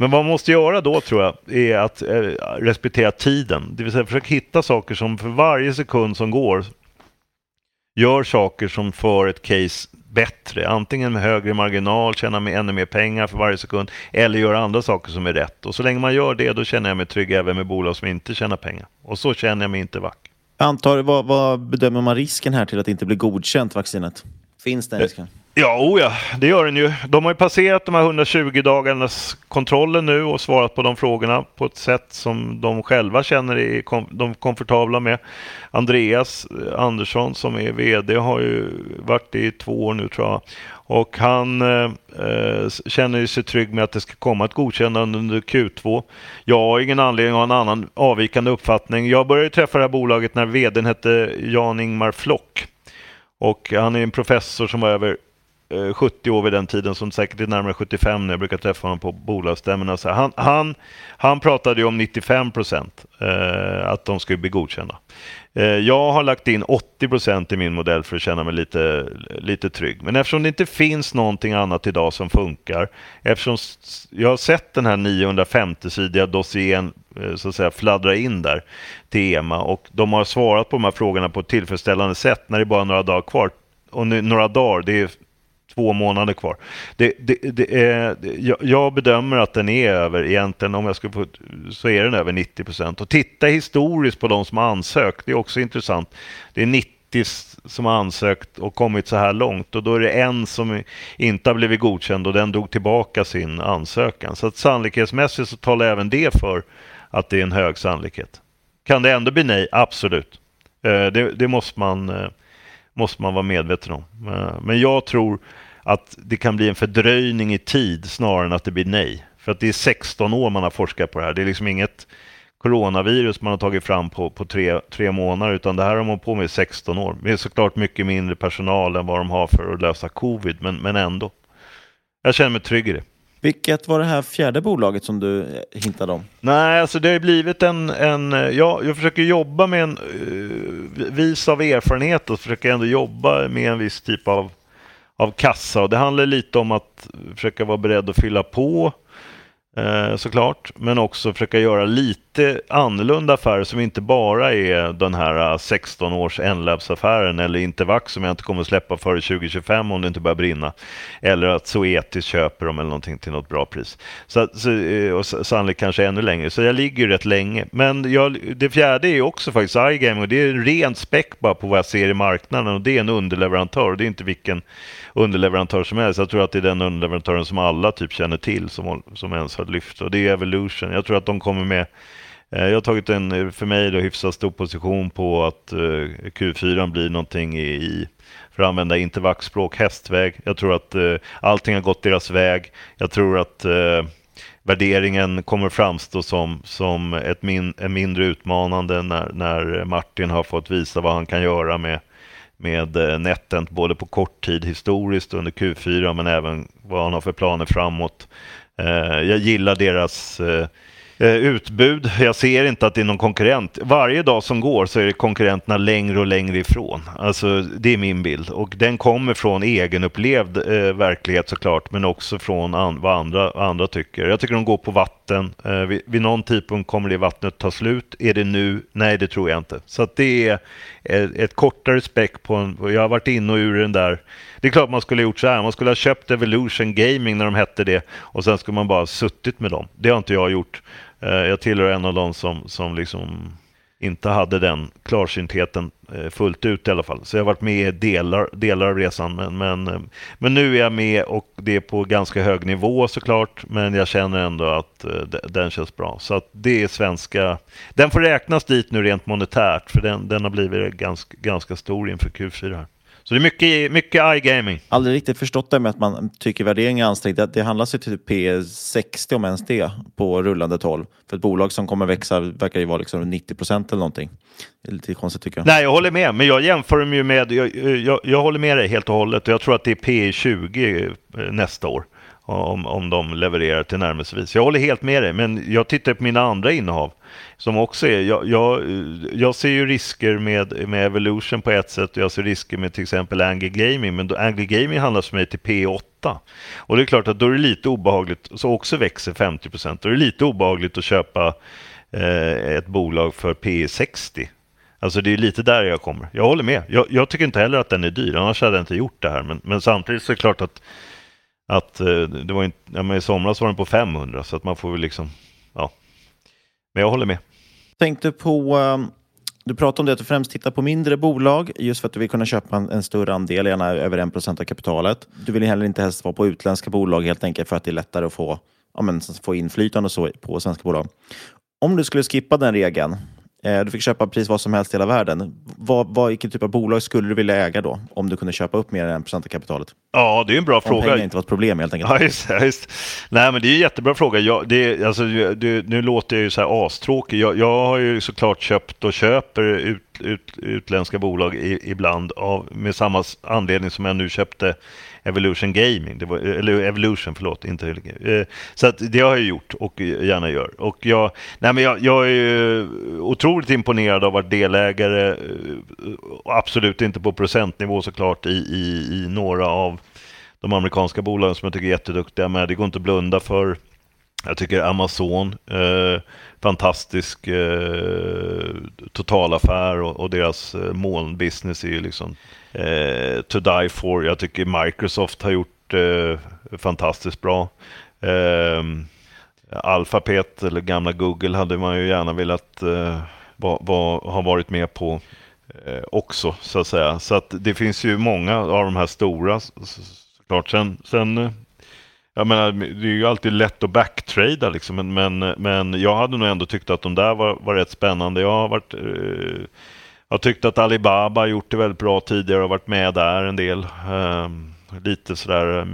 Men vad man måste göra då tror jag är att eh, respektera tiden. Det vill säga försöka hitta saker som för varje sekund som går gör saker som för ett case bättre. Antingen med högre marginal, tjäna med ännu mer pengar för varje sekund eller göra andra saker som är rätt. Och så länge man gör det då känner jag mig trygg även med bolag som inte tjänar pengar. Och så känner jag mig inte vack. antar, vad, vad bedömer man risken här till att inte blir godkänt vaccinet? Finns den risken? Ja, oh ja, det gör den ju. De har ju passerat de här 120 dagarnas kontrollen nu och svarat på de frågorna på ett sätt som de själva känner är kom, de komfortabla med. Andreas eh, Andersson som är VD har ju varit i två år nu tror jag. Och han eh, eh känner sig trygg med att det ska komma ett godkännande under Q2. Jag har ingen anledning att ha en annan avvikande uppfattning. Jag började träffa det här bolaget när vdn hette Jan-Ingmar Flock. Och han är en professor som var över Eh, 70 år vid den tiden som säkert är närmare 75 när jag brukar träffa honom på bolagsstämmorna. han, han, han pratade ju om 95 procent eh, att de skulle bli godkända. Eh, jag har lagt in 80 procent i min modell för att känna mig lite, lite trygg. Men eftersom det inte finns någonting annat idag som funkar, eftersom jag har sett den här 950-sidiga dossiern eh, så att säga fladdra in där till EMA och de har svarat på de här frågorna på ett tillfredsställande sätt när det är bara några dagar kvar. Och nu, några dagar, det är två månader kvar. Det, det, det är, jag, bedömer att den är över, egentligen om jag skulle få, så är den över 90 procent. Och titta historiskt på de som har ansökt, det är också intressant. Det är 90 som har ansökt och kommit så här långt och då är det en som inte har blivit godkänd och den drog tillbaka sin ansökan. Så att sannolikhetsmässigt så talar även det för att det är en hög sannolikhet. Kan det ändå bli nej? Absolut. Eh, det, det måste man eh, måste man vara medveten om. Eh, men jag tror att det kan bli en fördröjning i tid snarare än att det blir nej. För att det är 16 år man har forskat på det här. Det är liksom inget coronavirus man har tagit fram på, på tre, tre månader utan det här har man på med i 16 år. Det är såklart mycket mindre personal än vad de har för att lösa covid men, men ändå. Jag känner mig trygg i det. Vilket var det här fjärde bolaget som du eh, hintade om? Nej, alltså det har blivit en... en eh, ja, jag försöker jobba med en... Uh, vis av erfarenhet och försöker ändå jobba med en viss typ av, av kassa. Och det handlar lite om att försöka vara beredd att fylla på eh, såklart. Men också försöka göra lite annorlunda affärer som inte bara är den här eh, 16 års Enlabs-affären eller Intervax som jag inte kommer att släppa före 2025 om det inte börjar brinna. Eller att Zoetis köper dem eller någonting till något bra pris. Så, så, eh, och sannolikt kanske ännu längre. Så jag ligger rätt länge. Men jag, det fjärde är också faktiskt iGaming och det är rent späck bara på vad jag ser i marknaden och det är en underleverantör och det är inte vilken underleverantör som helst. Jag tror att det är den underleverantören som alla typ känner till som, som ens har lyft och det är Evolution. Jag tror att de kommer med eh, jag har tagit en, för mig, då, hyfsat stor position på att eh, Q4 blir någonting i, för att använda intervaxspråk, hästväg. Jag tror att eh, allting har gått deras väg. Jag tror att värderingen kommer framstå som, som ett min, en mindre utmanande när, när Martin har fått visa vad han kan göra med med eh, NetEnt både på kort tid historiskt under Q4 men även vad han har för planer framåt. Eh, jag gillar deras, eh, utbud. Jag ser inte att det är någon konkurrent. Varje dag som går så är det konkurrenterna längre och längre ifrån. Alltså, det är min bild. Och den kommer från egenupplevd eh, verklighet såklart, men också från an vad andra, andra tycker. Jag tycker de går på vatten. Eh, vid, vid någon tidpunkt kommer det vattnet ta slut. Är det nu? Nej, det tror jag inte. Så att det är ett, ett kortare späck på en... Jag har varit inne och ur den där det är klart man skulle ha gjort så här. Man skulle ha köpt Evolution Gaming när de hette det och sen skulle man bara ha suttit med dem. Det har inte jag gjort. Eh, jag tillhör en av dem som, som liksom inte hade den klarsyntheten eh, fullt ut i alla fall. Så jag har varit med i delar, delar av resan. Men, men, eh, men nu är jag med och det är på ganska hög nivå såklart. Men jag känner ändå att eh, den känns bra. Så att det är svenska. Den får räknas dit nu rent monetärt för den, den har blivit ganska, ganska stor inför Q4. Här. Så det är mycket, mycket iGaming. Aldrig riktigt förstått det med att man tycker värderingen är ansträngd. Det, det handlar sig till P60 om ens det på rullande 12. För ett bolag som kommer växa verkar ju vara liksom 90 procent eller någonting. Det är lite konstigt tycker jag. Nej, jag håller med. Men jag jämför dem ju med, jag, jag, jag håller med dig helt och hållet. Jag tror att det är P20 eh, nästa år om, om de levererar till närmelsevis. Jag håller helt med dig, men jag tittar på mina andra innehav som också är, jag, jag, jag ser ju risker med, med Evolution på ett sätt och jag ser risker med till exempel Angry Gaming, men då, Angry Gaming handlas för mig till P8. Och det är klart att då är det lite obehagligt, så också växer 50 procent, då är det lite obehagligt att köpa eh, ett bolag för P60. Alltså det är lite där jag kommer. Jag håller med. Jag, jag, tycker inte heller att den är dyr, annars hade jag inte gjort det här. Men, men samtidigt så är det klart att att eh, det var inte, ja, men i somras var den på 500 så att man får väl liksom, ja. Men jag håller med. Tänkte på, ehm, du pratade om det att du främst tittar på mindre bolag just för att du vill kunna köpa en, en större andel, gärna över 1 % av kapitalet. Du vill heller inte helst vara på utländska bolag helt enkelt för att det är lättare att få, ja, men, få inflytande och så på svenska bolag. Om du skulle skippa den regeln, du fick köpa precis vad som helst i hela världen. Vad, vad, vilken typ av bolag skulle du vilja äga då? Om du kunde köpa upp mer än en procent av kapitalet? Ja, det är en bra om fråga. Om pengar inte var ett problem helt enkelt. Ja, just, just. Nej, men det är en jättebra fråga. Jag, det, alltså, det, nu låter jag ju så här astråkig. Jag, jag har ju såklart köpt och köper ut, ut, utländska bolag i, ibland av, med samma anledning som jag nu köpte Evolution Gaming, det var, eller Evolution, förlåt, inte eh, Så att det har jag gjort och gärna gör. Och jag, nej men jag, jag är otroligt imponerad av att vara delägare, eh, absolut inte på procentnivå såklart, i, i, i några av de amerikanska bolagen som jag tycker är jätteduktiga, men det går inte att blunda för jag tycker Amazon, eh, fantastisk eh, totalaffär och, och deras eh, molnbusiness är ju liksom eh, to die for. Jag tycker Microsoft har gjort eh, fantastiskt bra. Eh, Alphabet, eller gamla Google, hade man ju gärna velat eh, va, va, ha varit med på eh, också, så att säga. Så att det finns ju många av de här stora, såklart. Sen, sen eh, jag menar, det är ju alltid lätt att backtrada liksom, men, men, men jag hade nog ändå tyckt att de där var, var rätt spännande. Jag har varit eh, jag tyckte att Alibaba har gjort det väldigt bra tidigare och varit med där en del. Um, lite sådär eh,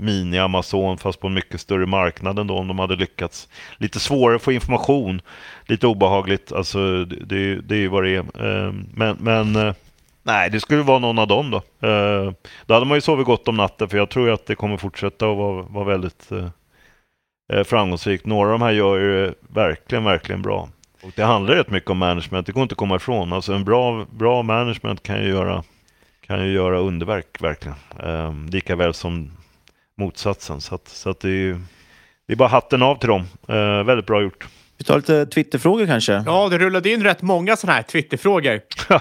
mini-Amazon fast på en mycket större marknad ändå om de hade lyckats. Lite svårare att få information, lite obehagligt, alltså det, det är ju vad det är. Um, men, men uh, nej, det skulle vara någon av dem då. Eh, då hade man ju sovit gott om natten för jag tror att det kommer fortsätta att vara, vara väldigt eh, eh, framgångsrikt. Några av de här gör ju verkligen, verkligen bra. Och det handlar rätt mycket om management, det går inte att komma ifrån. Alltså en bra, bra management kan ju göra, kan ju göra underverk verkligen. Um, lika väl som motsatsen. Så, att, så att det, är, det är bara hatten av till dem. Väldigt bra gjort. Vi tar lite Twitterfrågor kanske? Ja, det rullade in rätt många sådana här Twitterfrågor.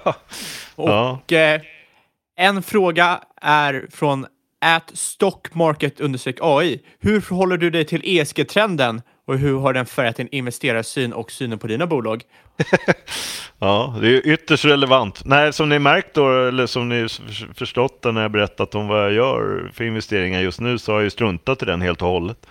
Och ja. eh, en fråga är från at stockmarket AI. Hur förhåller du dig till ESG-trenden och hur har den färgat din investerarsyn och synen på dina bolag? ja, det är ytterst relevant. Nej, som ni märkt då, eller som ni förstått när jag berättat om vad jag gör för investeringar just nu, så har jag struntat i den helt och hållet.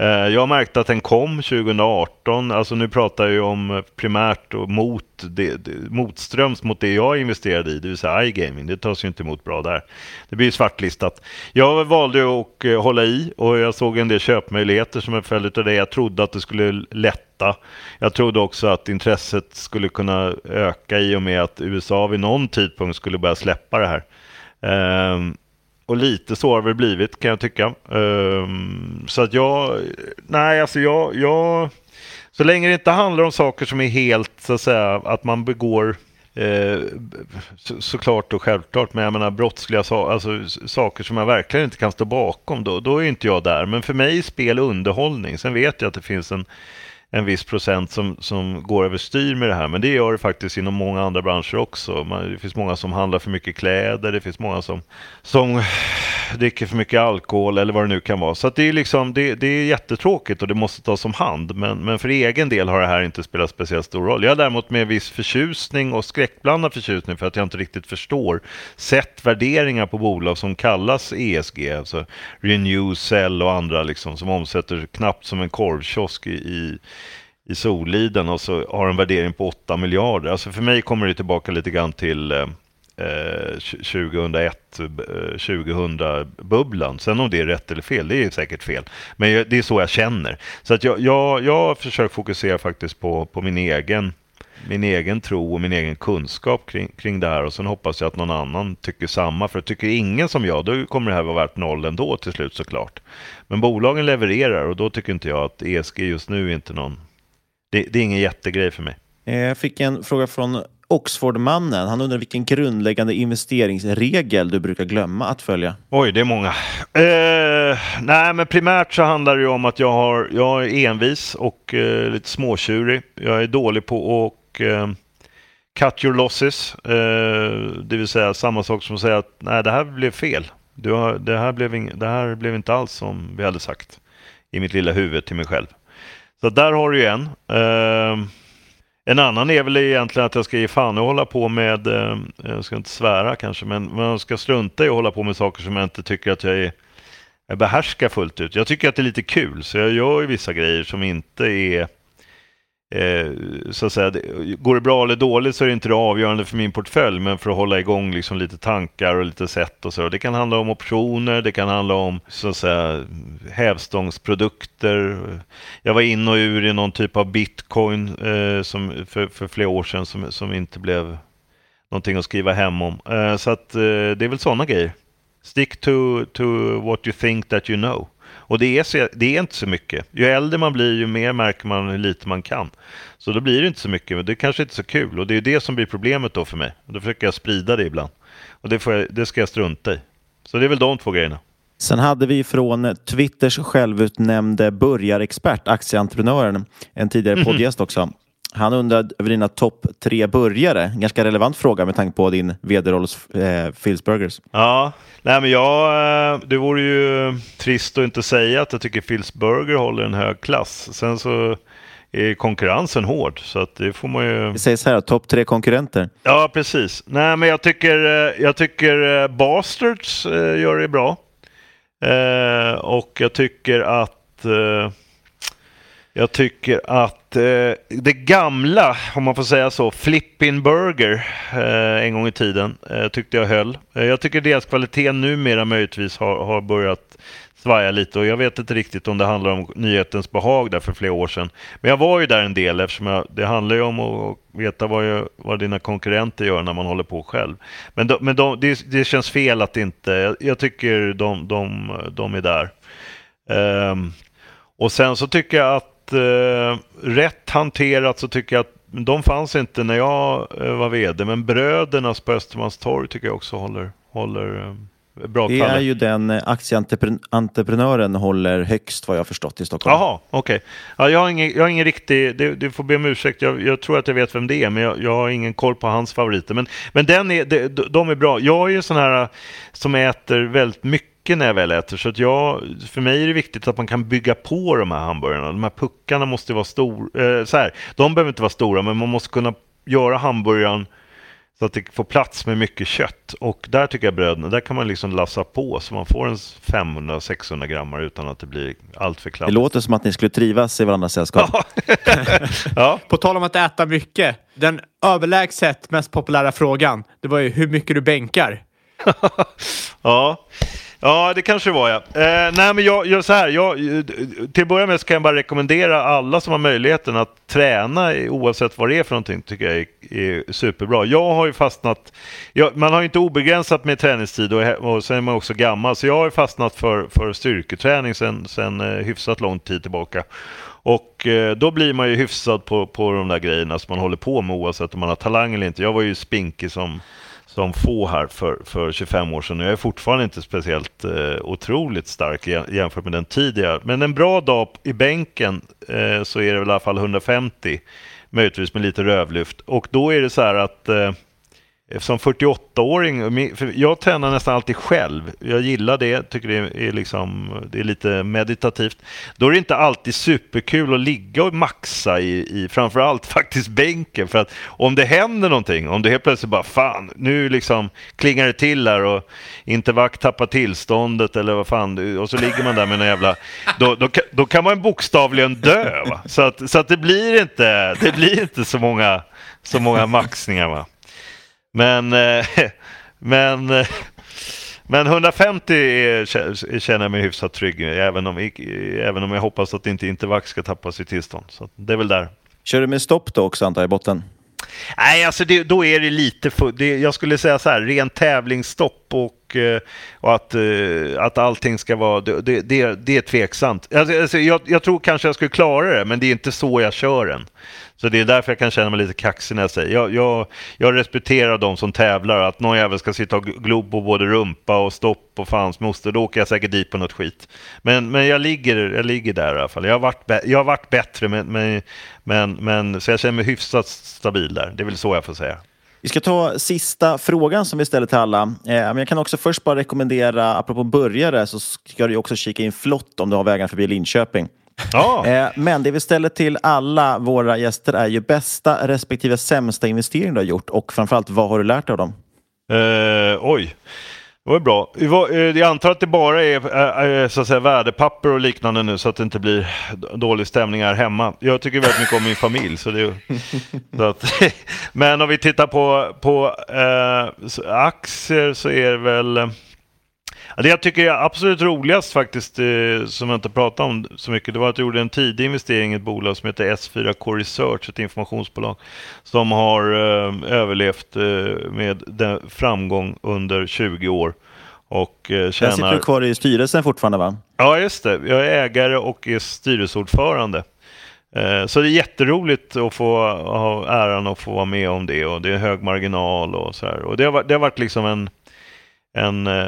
Eh, jag märkte att den kom 2018, alltså nu pratar jag ju om eh, primärt och mot det, det, motströms mot det jag investerade i, det vill säga iGaming. Det tas ju inte emot bra där. Det blir svartlistat. Jag valde att eh, hålla i och jag såg en del köpmöjligheter som en följd av det. Jag trodde att det skulle lätta. Jag trodde också att intresset skulle kunna öka i och med att USA vid någon tidpunkt skulle börja släppa det här. Um, och lite så har det blivit kan jag tycka. Um, så att jag, nej alltså jag, jag Så länge det inte handlar om saker som är helt, så att säga, att man begår Eh, så, såklart och självklart, men jag menar brottsliga so alltså, saker som jag verkligen inte kan stå bakom, då, då är inte jag där. Men för mig är spel underhållning. Sen vet jag att det finns en en viss procent som, som går överstyr med det här. Men det gör det faktiskt inom många andra branscher också. Man, det finns många som handlar för mycket kläder, det finns många som, som dricker för mycket alkohol eller vad det nu kan vara. Så det, är liksom, det, det, är jättetråkigt och det måste tas om hand. Men, men för egen del har det här inte spelat speciellt stor roll. Jag har däremot med viss förtjusning och skräckblandad förtjusning för att jag inte riktigt förstår sett värderingar på bolag som kallas ESG, alltså Renew, Cell och andra liksom, som omsätter knappt som en korvkiosk i, i i Soliden och så har en värdering på 8 miljarder. Alltså för mig kommer det tillbaka lite grann till eh, 2001, 2000-bubblan. Eh, eh Sen om det är rätt eller fel, det är säkert fel. Men det är så jag känner. Så att jag, jag, jag försöker fokusera faktiskt på, på min egen min egen tro och min egen kunskap kring, kring det här och sen hoppas jag att någon annan tycker samma. För tycker ingen som jag, då kommer det här vara värt noll ändå till slut såklart. Men bolagen levererar och då tycker inte jag att ESG just nu är inte någon det, det är ingen jättegrej för mig. Eh, jag fick en fråga från Oxfordmannen. Han undrar vilken grundläggande investeringsregel du brukar glömma att följa? Oj, det är många. Eh, nej, men primärt så handlar det om att jag, har, jag är envis och eh, lite småtjurig. Jag är dålig på att eh, cut your losses, eh, det vill säga samma sak som att säga att nej, det här blev fel. Har, det, här blev ing, det här blev inte alls som vi hade sagt i mitt lilla huvud till mig själv. Så där har du ju en. Eh, en annan är väl egentligen att jag ska ge fan och hålla på med, eh, jag ska inte svära kanske, men man ska strunta i att hålla på med saker som jag inte tycker att jag är jag behärskar fullt ut. Jag tycker att det är lite kul, så jag gör ju vissa grejer som inte är Eh, så att säga, går det bra eller dåligt så är det inte det avgörande för min portfölj, men för att hålla igång liksom lite tankar och lite sätt och så. Det kan handla om optioner, det kan handla om så att säga, hävstångsprodukter. Jag var in och ur i någon typ av bitcoin eh, som, för, för flera år sedan som, som inte blev någonting att skriva hem om. Eh, så att eh, det är väl sådana grejer. Stick to, to what you think that you know. Och det är, så, det är inte så mycket. Ju äldre man blir, ju mer märker man hur lite man kan. Så då blir det inte så mycket, men det är kanske inte så kul. Och det är det som blir problemet då för mig. Och då försöker jag sprida det ibland. Och det, jag, det ska jag strunta i. Så det är väl de två grejerna. Sen hade vi från Twitters självutnämnde börjarexpert, aktieentreprenören, en tidigare poddgäst också. Han undrade över dina topp tre burgare. Ganska relevant fråga med tanke på din vd-roll hos eh, Phil's Burgers. Ja, nej men jag, eh, det vore ju trist att inte säga att jag tycker Phil's Burger håller en hög klass. Sen så är konkurrensen hård, så att det får man ju... Det sägs här, topp tre konkurrenter. Ja, precis. Nej, men jag tycker, eh, jag tycker eh, Bastards gör det bra. och jag tycker att jag tycker att eh, det gamla, om man får säga så, Flippin Burger eh, en gång i tiden eh, tyckte jag höll. Eh, jag tycker deras kvalitet numera möjligtvis har, har börjat svaja lite och jag vet inte riktigt om det handlar om nyhetens behag där för flera år sedan. Men jag var ju där en del eftersom jag, det handlar ju om att veta vad, jag, vad dina konkurrenter gör när man håller på själv. Men, de, men de, det, det, känns fel att inte, jag, jag tycker de, de, de är där. Um, och sen så tycker jag att eh, rätt hanterat så tycker jag att de fanns inte när jag eh, var vd, men brödernas på Östermalmstorg tycker jag också håller, håller eh, bra Det är ju den eh, aktieentreprenören håller högst vad jag förstått i Stockholm. Jaha, okej. Okay. Ja, jag, har ingen, jag har ingen riktig, du, du får be om ursäkt, jag, jag, tror att jag vet vem det är, men jag, jag, har ingen koll på hans favoriter. Men, men den är, de, de är bra. Jag är ju sån här som äter väldigt mycket mycket när jag väl äter. Så att jag, för mig är det viktigt att man kan bygga på de här hamburgarna. De här puckarna måste vara stora. Eh, så här, de behöver inte vara stora, men man måste kunna göra hamburgaren så att det får plats med mycket kött. Och där tycker jag bröden, där kan man liksom lassa på så man får en 500-600 grammar utan att det blir allt för kladdigt. Det låter som att ni skulle trivas i varandras sällskap. ja. På tal om att äta mycket. Den överlägset mest populära frågan, det var ju hur mycket du bänkar. ja, Ja, det kanske det var ja. Eh, nej, men jag, jag, så här, jag, till att börja med så kan jag bara rekommendera alla som har möjligheten att träna oavsett vad det är för någonting, tycker jag är, är superbra. Jag har ju fastnat, jag, man har ju inte obegränsat med träningstid och, och sen är man också gammal, så jag har ju fastnat för, för styrketräning sen, sen eh, hyfsat lång tid tillbaka. Och eh, då blir man ju hyfsad på, på de där grejerna som man håller på med oavsett om man har talang eller inte. Jag var ju spinkig som, som få här för, för 25 år sedan jag är fortfarande inte speciellt eh, otroligt stark jämfört med den tidigare. Men en bra dag i bänken eh, så är det väl i alla fall 150, möjligtvis med lite rövlyft. Och då är det så här att eh, som 48-åring, jag tränar nästan alltid själv. Jag gillar det, tycker det är, liksom, det är lite meditativt. Då är det inte alltid superkul att ligga och maxa i, i framförallt faktiskt bänken. För att om det händer någonting, om det helt plötsligt bara fan, nu liksom klingar det till här och inte vakt tappar tillståndet eller vad fan, och så ligger man där med en jävla... Då, då, då kan man bokstavligen dö. Va? Så, att, så att det blir inte, det blir inte så många, så många maxningar. Va? Men, eh, men, eh, men 150 är, känner jag mig hyfsat trygg även om, även om jag hoppas att inte Intervax ska tappa sitt tillstånd. Så det är väl där. Kör du med stopp då också antar jag i botten? Nej, alltså det, då är det lite för, det, Jag skulle säga så här, ren tävlingsstopp och, eh, och att, att allting ska vara... Det, det, det är tveksamt. Alltså, alltså, jag, jag tror kanske jag skulle klara det, men det är inte så jag kör den. Så det är därför jag kan känna mig lite kaxig när jag säger jag, jag, jag respekterar de som tävlar. Att någon jävel ska sitta och glo på både rumpa och stopp och fans moster, då åker jag säkert dit på något skit. Men, men jag, ligger, jag ligger där i alla fall. Jag har varit, jag har varit bättre, men, men, men, men, så jag känner mig hyfsat stabil där. Det är väl så jag får säga. Vi ska ta sista frågan som vi ställer till alla. Eh, men jag kan också först bara rekommendera, apropå börjare, så ska du också kika in Flott om du har vägen förbi Linköping. Ja. Eh, men det vi ställer till alla våra gäster är ju bästa respektive sämsta investering du har gjort och framförallt vad har du lärt dig av dem? Eh, oj, det var bra. Eh, jag antar att det bara är så att säga, värdepapper och liknande nu så att det inte blir dålig stämning här hemma. Jag tycker väldigt mycket om min familj. Så det, så att, men om vi tittar på, på eh, aktier så är det väl det jag tycker är absolut roligast faktiskt, eh, som jag inte pratat om så mycket, det var att jag gjorde en tidig investering i ett bolag som heter S4K Research, ett informationsbolag, som har eh, överlevt eh, med framgång under 20 år. Och eh, tjänar... sitter du kvar i styrelsen fortfarande va? Ja, just det. Jag är ägare och är styrelseordförande. Så det är jätteroligt att få ha äran att få vara med om det och det är hög marginal och så här. Och det har, det har varit liksom en en, eh,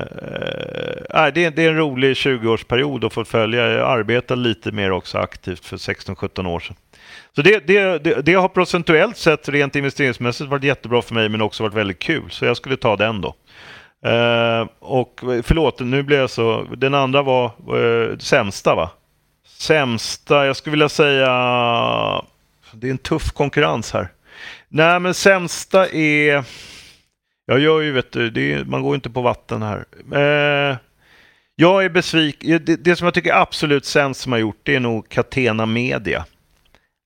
äh, det, är, det är en rolig 20-årsperiod att få följa. Jag arbetade lite mer också aktivt för 16-17 år sedan. Så det, det, det, det, har procentuellt sett rent investeringsmässigt varit jättebra för mig men också varit väldigt kul. Så jag skulle ta den då. Uh, och förlåt, nu blev jag så... Den andra var uh, sämsta va? Sämsta, jag skulle vilja säga... Det är en tuff konkurrens här. Nej men sämsta är... Jag gör ju, vet du, är, man går inte på vatten här. Eh, jag är besviken. Eh, det, det, som jag tycker är absolut sämst som har gjort det är nog Catena Media.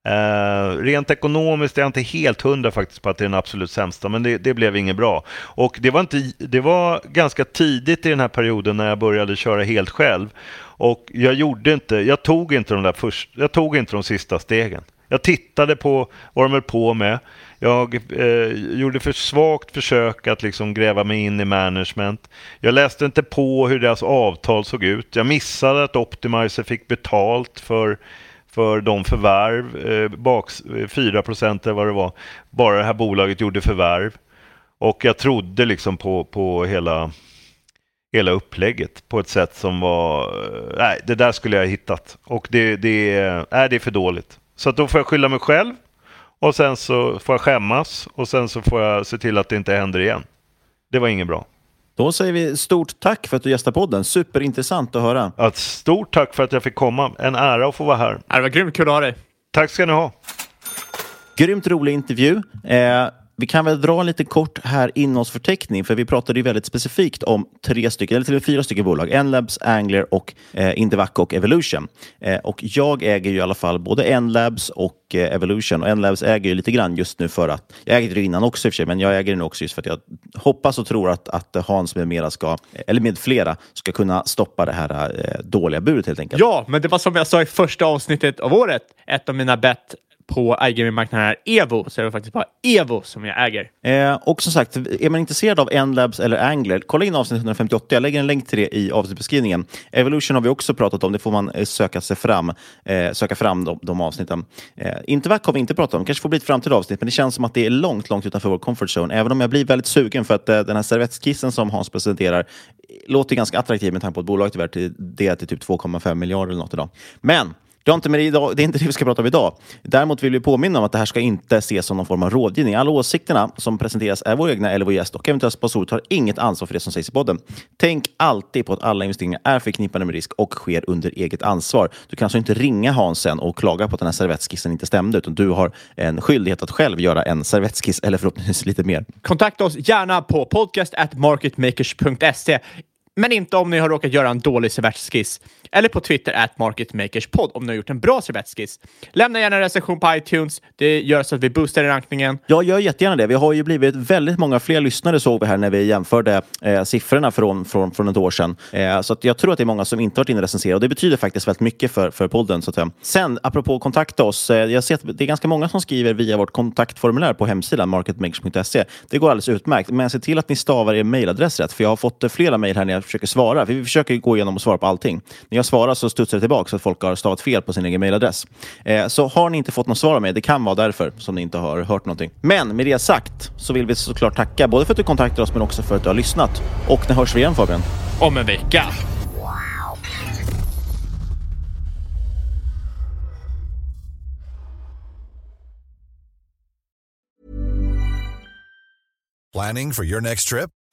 Eh, rent ekonomiskt är jag inte helt hundra faktiskt på att det är den absolut sämsta, men det, det, blev inget bra. Och det var, inte, det var ganska tidigt i den här perioden när jag började köra helt själv. Och jag gjorde inte, jag tog inte de där först, jag tog inte de sista stegen. Jag tittade på vad de höll på med. Jag eh, gjorde för svagt försök att liksom gräva mig in i management. Jag läste inte på hur deras avtal såg ut. Jag missade att Optimizer fick betalt för, för de förvärv, eh, bak, 4 eh, procent eller vad det var, bara det här bolaget gjorde förvärv. Och jag trodde liksom på, på hela, hela upplägget på ett sätt som var... Eh, nej, det där skulle jag ha hittat. Och det, det, eh, nej, det är för dåligt. Så att då får jag skylla mig själv och sen så får jag skämmas och sen så får jag se till att det inte händer igen. Det var inget bra. Då säger vi stort tack för att du gästade podden. Superintressant att höra. Ett stort tack för att jag fick komma. En ära att få vara här. Det var grymt kul att ha dig. Tack ska ni ha. Grymt rolig intervju. Eh, vi kan väl dra en lite kort här innehållsförteckning, för vi pratade ju väldigt specifikt om tre stycken, eller till och med fyra stycken bolag. Enlabs, Angler och eh, Indivac och Evolution. Eh, och jag äger ju i alla fall både Enlabs och eh, Evolution. Och Enlabs äger ju lite grann just nu för att, jag ägde det innan också i och för sig, men jag äger det nu också just för att jag hoppas och tror att, att Hans med mera ska, eller med flera, ska kunna stoppa det här eh, dåliga budet helt enkelt. Ja, men det var som jag sa i första avsnittet av året, ett av mina bett på iGaming-marknaden är Evo, så är det faktiskt bara Evo som jag äger. Eh, och som sagt, är man intresserad av Endlabs eller Angler, kolla in avsnitt 158. Jag lägger en länk till det i avsnittsbeskrivningen. Evolution har vi också pratat om. Det får man eh, söka sig fram, eh, söka fram de, de avsnitten. Eh, Intervac kommer vi inte prata om. kanske får bli ett framtida avsnitt, men det känns som att det är långt, långt utanför vår comfort zone. Även om jag blir väldigt sugen för att eh, den här servettskissen som Hans presenterar eh, låter ganska attraktiv med tanke på att bolaget är värt det till typ 2,5 miljarder eller något idag. Men det, har inte med det, idag, det är inte det vi ska prata om idag. Däremot vill vi påminna om att det här ska inte ses som någon form av rådgivning. Alla åsikterna som presenteras är våra egna eller vår gäst och eventuella sponsorer tar inget ansvar för det som sägs i podden. Tänk alltid på att alla investeringar är förknippade med risk och sker under eget ansvar. Du kan alltså inte ringa Hans sen och klaga på att den här servettskissen inte stämde, utan du har en skyldighet att själv göra en servettskiss eller förhoppningsvis lite mer. Kontakta oss gärna på podcast@marketmakers.se men inte om ni har råkat göra en dålig servettskiss. Eller på Twitter, at marketmakerspod, om ni har gjort en bra servettskiss. Lämna gärna en recension på iTunes. Det gör så att vi boostar i rankningen. Ja, gör jättegärna det. Vi har ju blivit väldigt många fler lyssnare såg vi här när vi jämförde eh, siffrorna från, från, från ett år sedan. Eh, så att jag tror att det är många som inte har varit inne och recenserat och det betyder faktiskt väldigt mycket för, för podden. Så att, eh. Sen, apropå kontakta oss. Eh, jag ser att det är ganska många som skriver via vårt kontaktformulär på hemsidan marketmakers.se. Det går alldeles utmärkt, men se till att ni stavar er mejladress rätt, för jag har fått eh, flera mejl här när jag försöker svara. För vi försöker gå igenom och svara på allting. När jag svarar så studsar det tillbaka så att folk har stavat fel på sin egen mejladress. Eh, så har ni inte fått något svar av mig, det kan vara därför som ni inte har hört någonting. Men med det sagt så vill vi såklart tacka både för att du kontaktar oss men också för att du har lyssnat. Och när hörs vi igen Fabian? Om en vecka. Planning for your next trip?